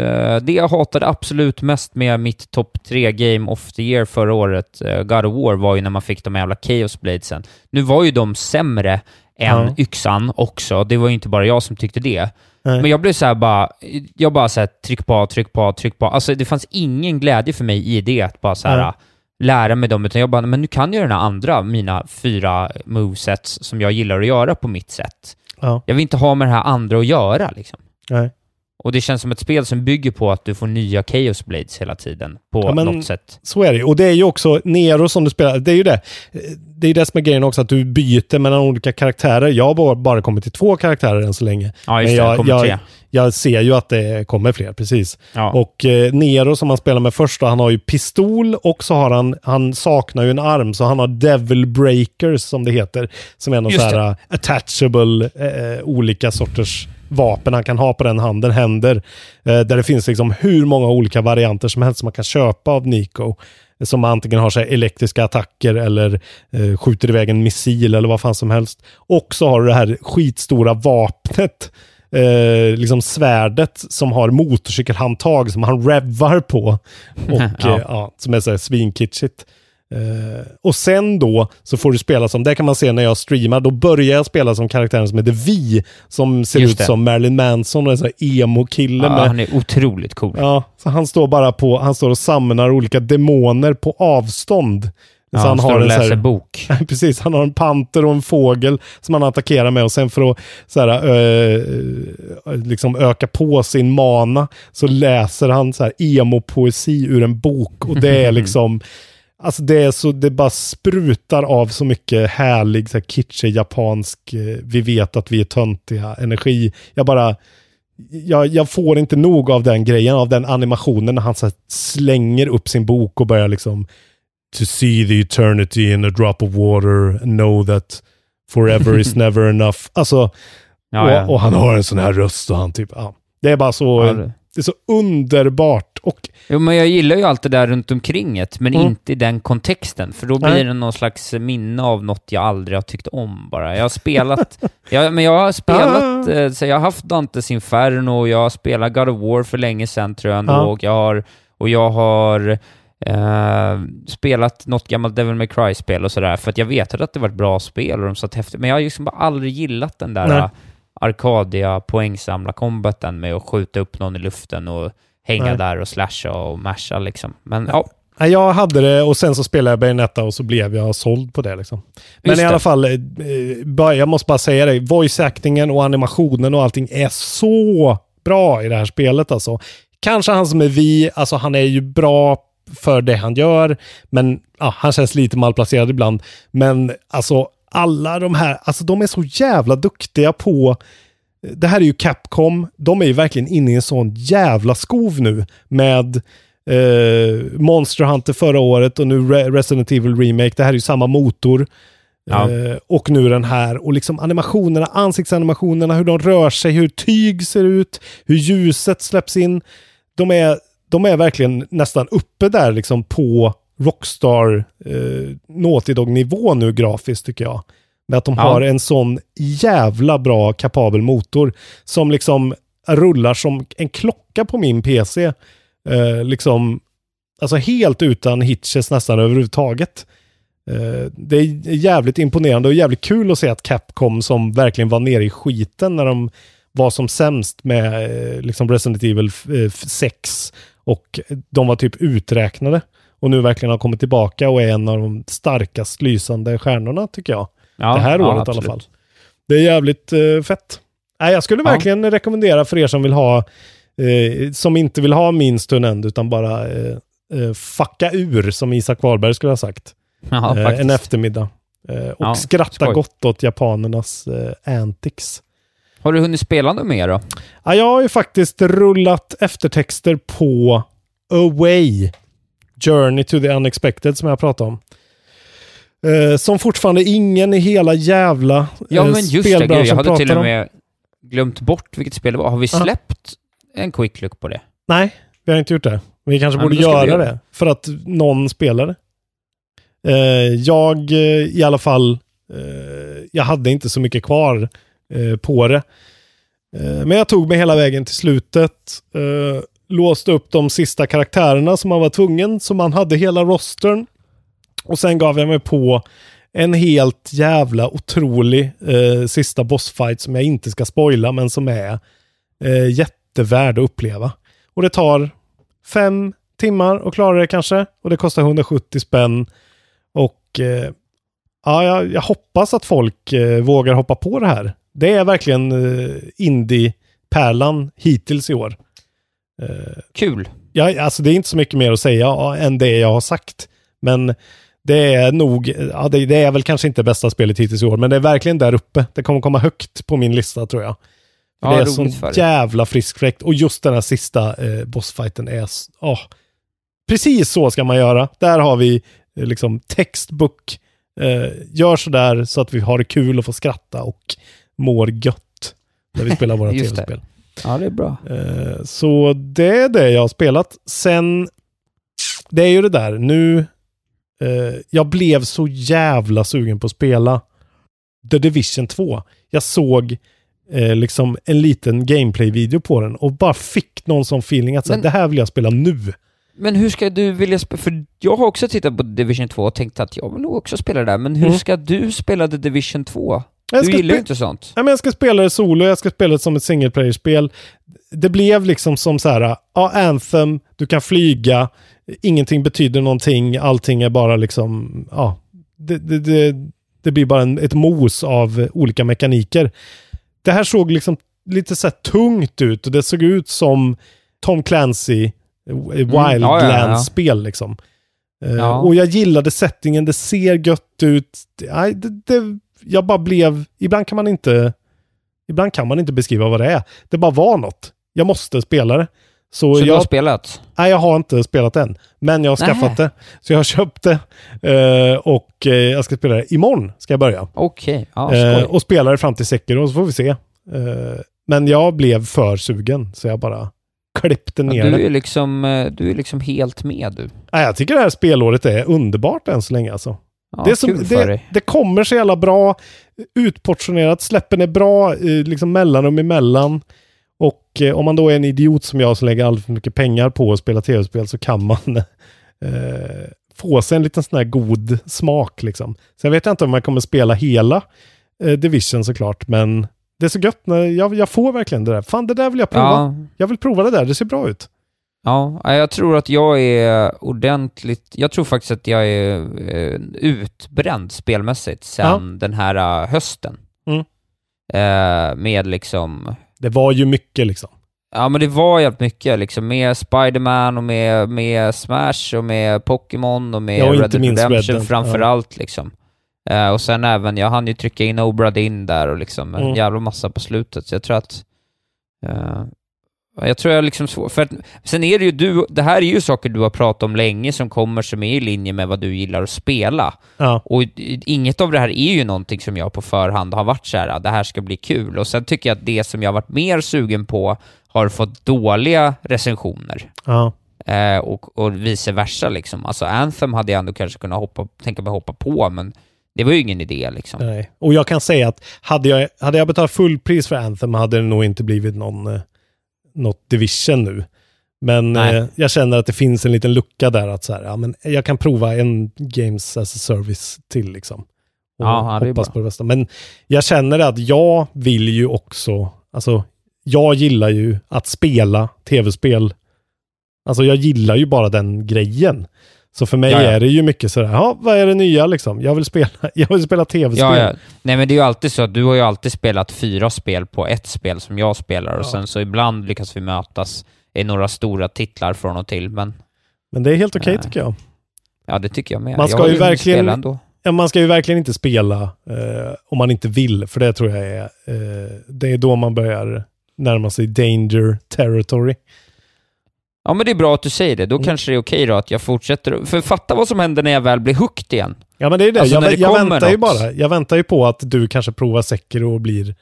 Eh, det jag hatade absolut mest med mitt topp 3-game of the year förra året, eh, God of War, var ju när man fick de jävla Chaos Bladesen. Nu var ju de sämre än Ja. yxan också, det var ju inte bara jag som tyckte det. Nej. Men jag blev så här bara, jag bara så här, tryck på, tryck på, tryck på. Alltså det fanns ingen glädje för mig i det, att bara så här, Nej. Lära mig dem, utan jag bara, men nu kan jag den här andra, mina fyra movesets som jag gillar att göra på mitt sätt. Ja. Jag vill inte ha med det här andra att göra liksom. Nej. Och det känns som ett spel som bygger på att du får nya Chaos Blades hela tiden, på Ja, men- något sätt. Så är det. Och det är ju också Nero som du spelar. Det är ju det. Det är ju det som är grejen också, att du byter mellan olika karaktärer. Jag har bara- bara kommit till två karaktärer än så länge. Ja, just Men det, jag, det jag, tre. jag ser ju att det kommer fler, precis. Ja. Och eh, Nero som han spelar med först, då, han har ju pistol och så har han, han saknar ju en arm, så han har Devil Breakers som det heter. Som är någon Just så här eh, attachable, eh, olika sorters vapen han kan ha på den handen, händer. Eh, där det finns liksom hur många olika varianter som helst som man kan köpa av Nico. Som antingen har så elektriska attacker eller eh, skjuter iväg en missil eller vad fan som helst. Och så har du det här skitstora vapnet eh, liksom svärdet som har motorcykelhandtag som han revvar på. Och Ja. ja. ja, som är så här svinkitschigt. Eh, och sen då så får du spela som, det kan man se när jag streamar, då börjar jag spela som karaktären som heter Vi, som ser Just ut det. som Marilyn Manson och är så här emo-kille Ja, med han är otroligt cool. Ja, så han står bara på, han står och samlar olika demoner på avstånd. Ja, så han står och en läser här- bok. Precis, han har en panter och en fågel som han attackerar med och sen för att så här, ö, liksom öka på sin mana så läser han så här emo-poesi ur en bok och det är liksom Alltså det är så, det bara sprutar av så mycket härlig, så här kitschig japansk, eh, vi vet att vi är töntiga energi. Jag bara, jag, jag får inte nog av den grejen, av den animationen när han så slänger upp sin bok och börjar liksom To see the eternity in a drop of water know that forever is never enough. Alltså, Ja, ja. och, och han har en sån här röst och han typ, ja. Det är bara så, Ja, det- det är så underbart. Och Jo, men jag gillar ju allt det där runt omkring det, men Mm. inte i den kontexten, för då blir Nej. det någon slags minne av något jag aldrig har tyckt om bara. Jag har spelat, ja, men jag har spelat, Ah. eh, så jag har haft Dantes Inferno, och jag har spelat God of War för länge sedan tror jag ändå, Ja. och jag har, och jag har eh, spelat något gammalt Devil May Cry-spel och sådär, för att jag vet att det var ett bra spel och de satt häftigt, men jag har liksom bara aldrig gillat den där Nej. Arcadia poängsamla combaten med att skjuta upp någon i luften och hänga Nej. där och slasha och masha liksom. Men ja, Nej, jag hade det och sen så spelade jag Bayonetta och så blev jag såld på det liksom. Men Just i det. alla fall, eh, jag måste bara säga det, voice-actingen och animationen och allting är så bra i det här spelet alltså. Kanske han som är vi, alltså han är ju bra för det han gör, men ja, han känns lite malplacerad ibland. Men alltså alla de här, alltså de är så jävla duktiga på det här är ju Capcom. De är ju verkligen inne i en sån jävla skov nu med eh, Monster Hunter förra året och nu Re- Resident Evil Remake. Det här är ju samma motor. Ja. Eh, och nu den här. Och liksom animationerna, ansiktsanimationerna, hur de rör sig, hur tyg ser ut, hur ljuset släpps in. De är, de är verkligen nästan uppe där liksom på Rockstar eh, Naughty Dog-nivå nu grafiskt tycker jag. Med att de Ja. har en sån jävla bra kapabel motor som liksom rullar som en klocka på min PC. Eh, liksom, alltså helt utan hitches nästan överhuvudtaget. Eh, det är jävligt imponerande och jävligt kul att se att Capcom som verkligen var nere i skiten när de var som sämst med eh, liksom Resident Evil eh, 6 och de var typ uträknade och nu verkligen har kommit tillbaka och är en av de starkast lysande stjärnorna tycker jag. Ja, det här ja, året i alla absolut. fall. Det är jävligt eh, fett. Nej, jag skulle Ja. verkligen rekommendera för er som vill ha, eh, som inte vill ha min stund utan bara eh, eh, fucka ur, som Isak Wahlberg skulle ha sagt. Ja, eh, en eftermiddag. Eh, och Ja, skratta skoj. gott åt japanernas eh, antics. Har du hunnit spela något mer då? Ja, jag har ju faktiskt rullat eftertexter på Away. Journey to the Unexpected som jag pratade om. Eh, som fortfarande ingen i hela jävla Ja, eh, men just det. Gud, jag hade till och om. med glömt bort vilket spel det var. Har vi Ja. släppt en quick look på det? Nej, vi har inte gjort det. Vi kanske Ja, borde göra vi göra det. För att någon spelar det. Eh, jag eh, i alla fall, eh, jag hade inte så mycket kvar eh, på det. Men jag tog mig hela vägen till slutet. Låste upp de sista karaktärerna som man var tvungen. Så man hade hela rostern. Och sen gav jag mig på en helt jävla otrolig eh, sista bossfight som jag inte ska spoila men som är eh, jättevärd att uppleva. Och det tar fem timmar att klara det kanske. Och det kostar 170 spänn. Och eh, ja, jag, jag hoppas att folk eh, vågar hoppa på det här. Det är verkligen eh, indie-pärlan hittills i år. Eh, Kul. Ja, alltså det är inte så mycket mer att säga än det jag har sagt. Men det är nog, ja, det, det är väl kanske inte bästa spelet hittills i år, men det är verkligen där uppe. Det kommer komma högt på min lista tror jag. Ja, det är sån dig. jävla frisk fläkt. Och just den här sista eh, bossfighten är, åh, precis så ska man göra. Där har vi eh, liksom textbook. Eh, gör sådär så att vi har det kul och får skratta och mår gött när vi spelar våra tv-spel. Ja, det är bra. Eh, Så det är det jag har spelat. Sen, det är ju det där, nu, eh, jag blev så jävla sugen på att spela The Division 2. Jag såg eh, liksom en liten gameplay-video på den och bara fick någon sån feeling att så Men- det här vill jag spela nu. Men hur ska du vilja spela? För jag har också tittat på Division 2 och tänkt att jag vill nog också spela det där, men hur Mm. ska du spela The Division 2? Jag Du gillar ju inte sånt. Ja, men jag ska spela det solo, jag ska spela det som ett single player-spel. Det blev liksom som så här, ja, Anthem, du kan flyga, ingenting betyder någonting, allting är bara liksom, ja, det, det, det, det blir bara en, ett mos av olika mekaniker. Det här såg liksom lite så tungt ut och det såg ut som Tom Clancy eh, ja, ja, ja. Wildlands-spel liksom. Ja. Och jag gillade settingen, det ser gött ut. Det, det, jag bara blev, ibland kan man inte, ibland kan man inte beskriva vad det är. Det bara var något. Jag måste spela det. Så, Så du jag, har spelat? nej, jag har inte spelat än. Men jag har skaffat Nähä. det. Så jag har köpt det. eh, och eh, jag ska spela det. Imorgon ska jag börja. Okej, ja, Eh, och spela det fram till Sekiro, så får vi se. Eh, men jag blev för sugen, så jag bara klippte ner Ja, du är liksom, eh, du är liksom helt med du. Nej, jag tycker det här spelåret är underbart än så länge alltså. Ja, det, som, det, det kommer så jävla bra, utportionerat, släppen är bra, eh, liksom mellanrum emellan. Och eh, om man då är en idiot som jag som lägger alldeles för mycket pengar på att spela tv-spel så kan man eh, få sig en liten sån här god smak liksom. Sen vet jag inte om man kommer spela hela eh, Division såklart, men det är så gött när jag, jag får verkligen det där. Fan, det där vill jag prova. Ja, Jag vill prova det där, det ser bra ut. Ja, ja, jag tror att jag är ordentligt... Jag tror faktiskt att jag är eh, utbränd spelmässigt sen den här eh, hösten. Mm. Eh, med liksom... Det var ju mycket liksom. Ja, men det var jävligt mycket liksom med Spiderman och med, med Smash och med Pokémon och med Ja, och Red Dead Red Redemption Dead, framförallt liksom. Eh, och sen även, jag hann ju trycka in Obra Dinn där och liksom en Mm. jävla massa på slutet, så jag tror att... eh, jag tror jag liksom svår, för att, sen är det ju du, det här är ju saker du har pratat om länge som kommer som är i linje med vad du gillar att spela. Ja. Och inget av det här är ju någonting som jag på förhand har varit så här, det här ska bli kul. Och sen tycker jag att det som jag har varit mer sugen på har fått dåliga recensioner. Ja. Eh, och, och vice versa liksom. Alltså Anthem hade jag ändå kanske kunnat hoppa, tänka mig hoppa på, men det var ju ingen idé liksom. Nej. Och jag kan säga att hade jag, hade jag betalat fullpris för Anthem hade det nog inte blivit någon, eh, något division nu. Men eh, jag känner att det finns en liten lucka där att så här, ja, men jag kan prova en Games as a Service till liksom. Och Ja, det hoppas på det bästa. Men jag känner att jag vill ju också, alltså jag gillar ju att spela tv-spel. Alltså jag gillar ju bara den grejen. Så för mig Ja, ja. är det ju mycket sådär, ja vad är det nya liksom? Jag vill spela, jag vill spela tv-spel. Ja. Nej men det är ju alltid så att du har ju alltid spelat fyra spel på ett spel som jag spelar och sen så ibland lyckas vi mötas i några stora titlar från och till, men Men det är helt okej Nej. tycker jag. ja, det tycker jag med. Man ska jag ju verkligen-. Ja, man ska ju verkligen inte spela eh, om man inte vill, för det tror jag är, eh, det är då man börjar närma sig danger territory. Ja, men det är bra att du säger det. Då Mm. kanske det är okej då att jag fortsätter. För fatta vad som händer när jag väl blir hooked igen. Ja, men det är det. Alltså, jag det jag väntar ju något. bara. Jag väntar ju på att du kanske provar Sekiro och blir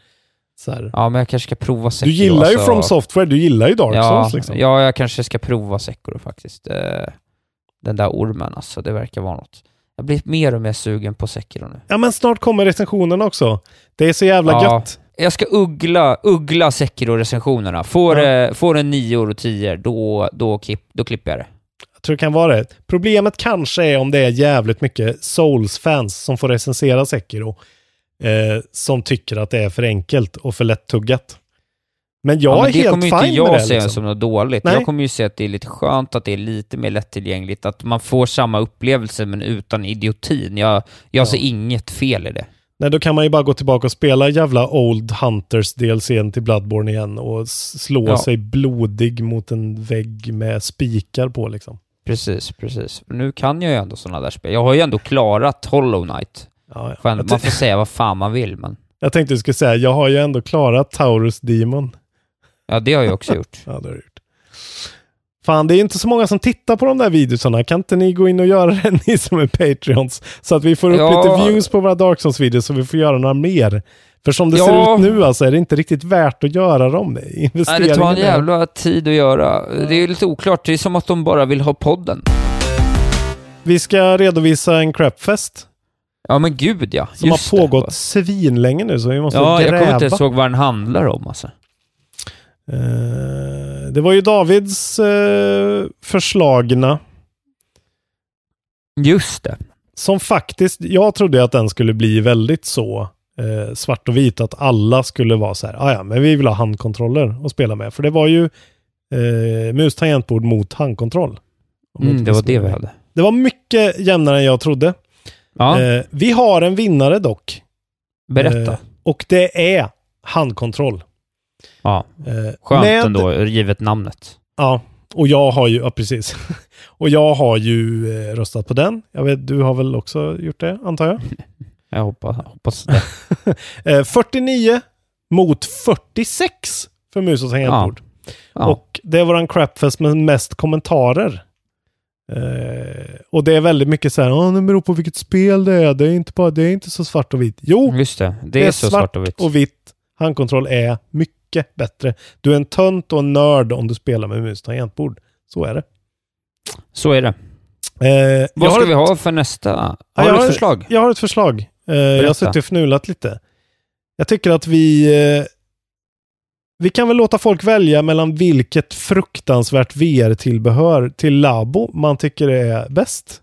så här. Ja, men jag kanske ska prova Sekiro. Du gillar ju alltså. From Software, du gillar ju Dark ja, Souls liksom. Ja, jag kanske ska prova Sekiro faktiskt. Eh, Den där ormen alltså, det verkar vara något. Jag blir mer och mer sugen på Sekiro nu. Ja, men snart kommer recensionen också. Det är så jävla Ja. gött. Jag ska uggla, uggla Sekiro-recensionerna. Får, Ja. eh, får en nior och tio, då, då, klipp, då klipper jag det. Jag tror det kan vara det. Problemet kanske är om det är jävligt mycket Souls-fans som får recensera Sekiro. Eh, som tycker att det är för enkelt och för lättuggat. Men jag ja, men är det helt kommer ju fine inte jag med det. se Liksom. som något dåligt. Nej. Jag kommer ju se att det är lite skönt att det är lite mer lättillgängligt, att man får samma upplevelse men utan idiotin. Jag, jag Ja. ser inget fel i det. Nej, då kan man ju bara gå tillbaka och spela jävla Old Hunters DLCn till Bloodborne igen och slå Ja. sig blodig mot en vägg med spikar på liksom. Precis, precis. Nu kan jag ju ändå sådana där spel. Jag har ju ändå klarat Hollow Knight. Ja, ja. Man får säga vad fan man vill, men jag tänkte du skulle säga, jag har ju ändå klarat Taurus Demon. ja, det har jag också gjort. Ja, det har du gjort. Fan, det är inte så många som tittar på de där videorna. Kan inte ni gå in och göra det, ni som är Patreons? Så att vi får upp Ja. lite views på våra Dark Souls-videos så vi får göra några mer. För som det Ja. ser ut nu alltså är det inte riktigt värt att göra dem. Nej, det tar en jävla tid att göra. Det är lite oklart. Det är som att de bara vill ha podden. Vi ska redovisa en crapfest Ja, men gud ja. som Just har pågått Det. svinlänge nu så vi måste Ja, jag gräva. kommer inte ens ihåg vad den handlar om alltså. Eh, det var ju Davids eh, förslagna Just det. som faktiskt, jag trodde att den skulle bli väldigt så eh, svart och vit, att alla skulle vara så här, "Ah, ja, men vi vill ha handkontroller att spela med. För det var ju eh, mus tangentbord mot handkontroll. Mm, det var det vi hade. Det var mycket jämnare än jag trodde. Ja, Eh, vi har en vinnare dock. berätta. Eh, och det är handkontroll. Ja, Eh, skönt med- ändå, givet namnet. Ja, och jag har ju, ja precis. och jag har ju eh, röstat på den. Jag vet, du har väl också gjort det, antar jag? Jag hoppas, hoppas det. Eh, 49 mot 46 för mus och tangentbord. Ja. Och det är våran crapfest med mest kommentarer. Eh, och det är väldigt mycket så här, "Åh, det beror på vilket spel det är. Det är inte, bara, det är inte så svart och vitt. Jo, Just det, det är, så svart och vitt. och vitt. Handkontroll är mycket bättre. Du är en tönt och en nörd om du spelar med mus tangentbord. Så är det. Så är det. Eh, Vad ska ett- vi ha för nästa? Har Ja, du ett har- förslag? Jag har ett förslag. Eh, jag har suttit och fnulat lite. Jag tycker att vi... Eh, vi kan väl låta folk välja mellan vilket fruktansvärt VR-tillbehör till Labo man tycker är bäst.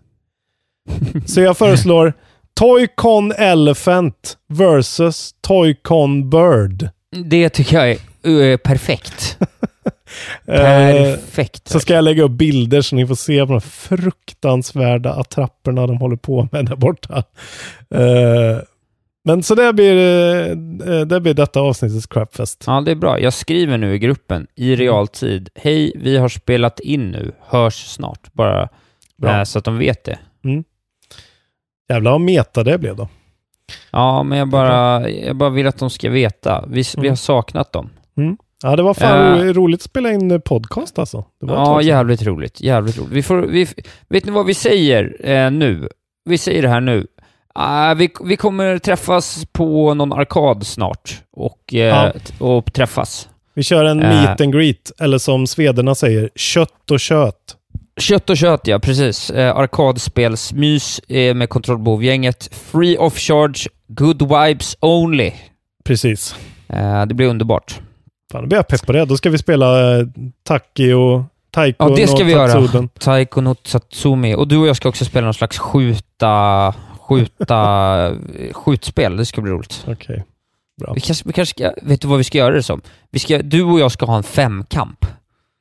Så jag föreslår Toycon Elephant versus Toycon Bird. Det tycker jag är uh, perfekt. Eh, Perfekt. Så ska jag lägga upp bilder så ni får se de fruktansvärda attrapperna de håller på med där borta. Eh, men så det blir, det blir detta avsnittets crapfest. Ja, det är bra. Jag skriver nu i gruppen i realtid. Hej, vi har spelat in nu. Hörs snart. Bara Bra. så att de vet det. Jävlar vad meta det blev då. Ja, men jag bara, jag bara vill att de ska veta. Vi, vi Mm. har saknat dem. Ja, det var fan Eh. ro- roligt att spela in podcast alltså. Ja, jävligt roligt. Jävligt roligt. Vi får, vi, vet ni vad vi säger eh, nu? Vi säger det här nu. Ah, vi, vi kommer träffas på någon arkad snart och, eh, Ja. och träffas. Vi kör en Eh. meet and greet, eller som svederna säger, kött och kött. Kött och kött, ja precis. Eh, arkadspelsmys eh, med kontrollbehov-gänget. Free of charge, good vibes only. Precis. Eh, det blir underbart. Fan, då blir jag pepp på det. Då ska vi spela eh, Taki och Taiko Ja, det ska vi göra. Taiko no Tatsumi. Och du och jag ska också spela någon slags skjuta... Skjuta... skjutspel. Det ska bli roligt. Okej. Bra. Vi kanske, vi kanske ska... Vet du vad vi ska göra det som? Vi ska, du och jag ska ha en femkamp.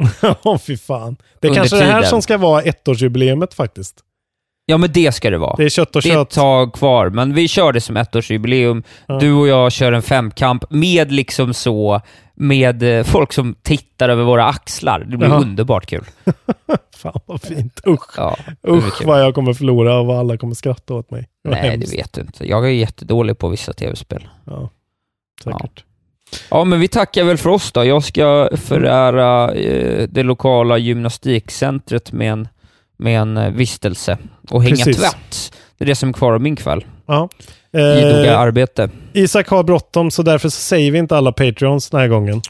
Ja, fy fan. Det är Under kanske det här tiden. som ska vara ettårsjubileumet faktiskt. Ja, men det ska det vara. Det är kött och Det är ett kött. tag kvar, men vi kör det som ettårsjubileum. Ja. Du och jag kör en femkamp med liksom så, med eh, folk som tittar över våra axlar. Det blir Jaha. underbart kul. Fan vad fint. Usch. Ja, det blir Usch kul. vad jag kommer förlora och vad alla kommer skratta åt mig. Vad Nej, hemskt. det vet du inte. Jag är jättedålig på vissa tv-spel. Ja, säkert. Ja, men vi tackar väl för oss då. Jag ska förära eh, det lokala gymnastikcentret med en, med en eh, vistelse och hänga Precis. tvätt. Det är det som är kvar av min kväll. Ja. Idoga Eh, arbete. Isak har bråttom så därför så säger vi inte alla Patreons den här gången.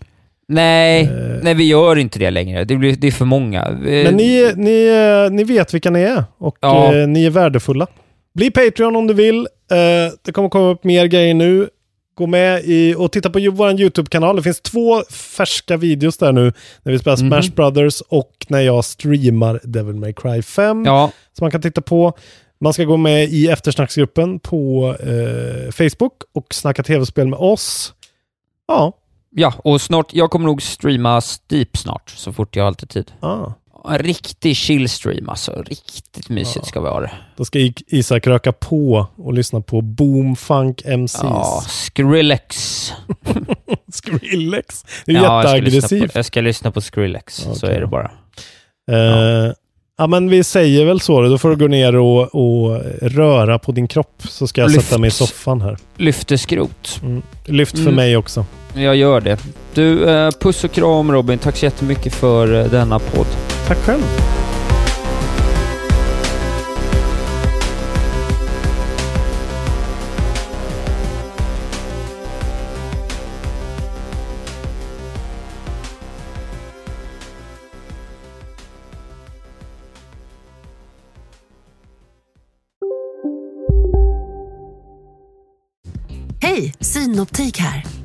Nej, Eh. nej, vi gör inte det längre. Det, blir, det är för många. Men ni, ni, ni vet vilka ni är och Ja. ni är värdefulla. Bli Patreon om du vill. Det kommer komma upp mer grejer nu. Gå med i och titta på vår YouTube-kanal. Det finns två färska videos där nu när vi spelar. Smash Brothers och när jag streamar Devil May Cry 5. Ja, som man kan titta på. Man ska gå med i eftersnacksgruppen på eh, Facebook och snacka tv-spel med oss. Ja, ja, och snart, jag kommer nog streama Steep snart, så fort jag har lite tid. ah. En riktig chill stream alltså. Riktigt mysigt Ja. ska vara det. då ska Isak röka på och lyssna på Boomfunk MCs. Ja, Skrillex. Skrillex. Det är ja, jag jätteaggressivt. på, jag ska lyssna på Skrillex, så Okej. är det bara. Eh, ja. men vi säger väl så. då. Får du gå ner och, och röra på din kropp så ska jag Lyft. sätta mig i soffan här. Lyfter skrot. Mm. Lyft för Mm. mig också. Jag gör det. Du, eh, puss och kram Robin. Tack så jättemycket för eh, denna podd. Tack själv. Hej, Synoptik här.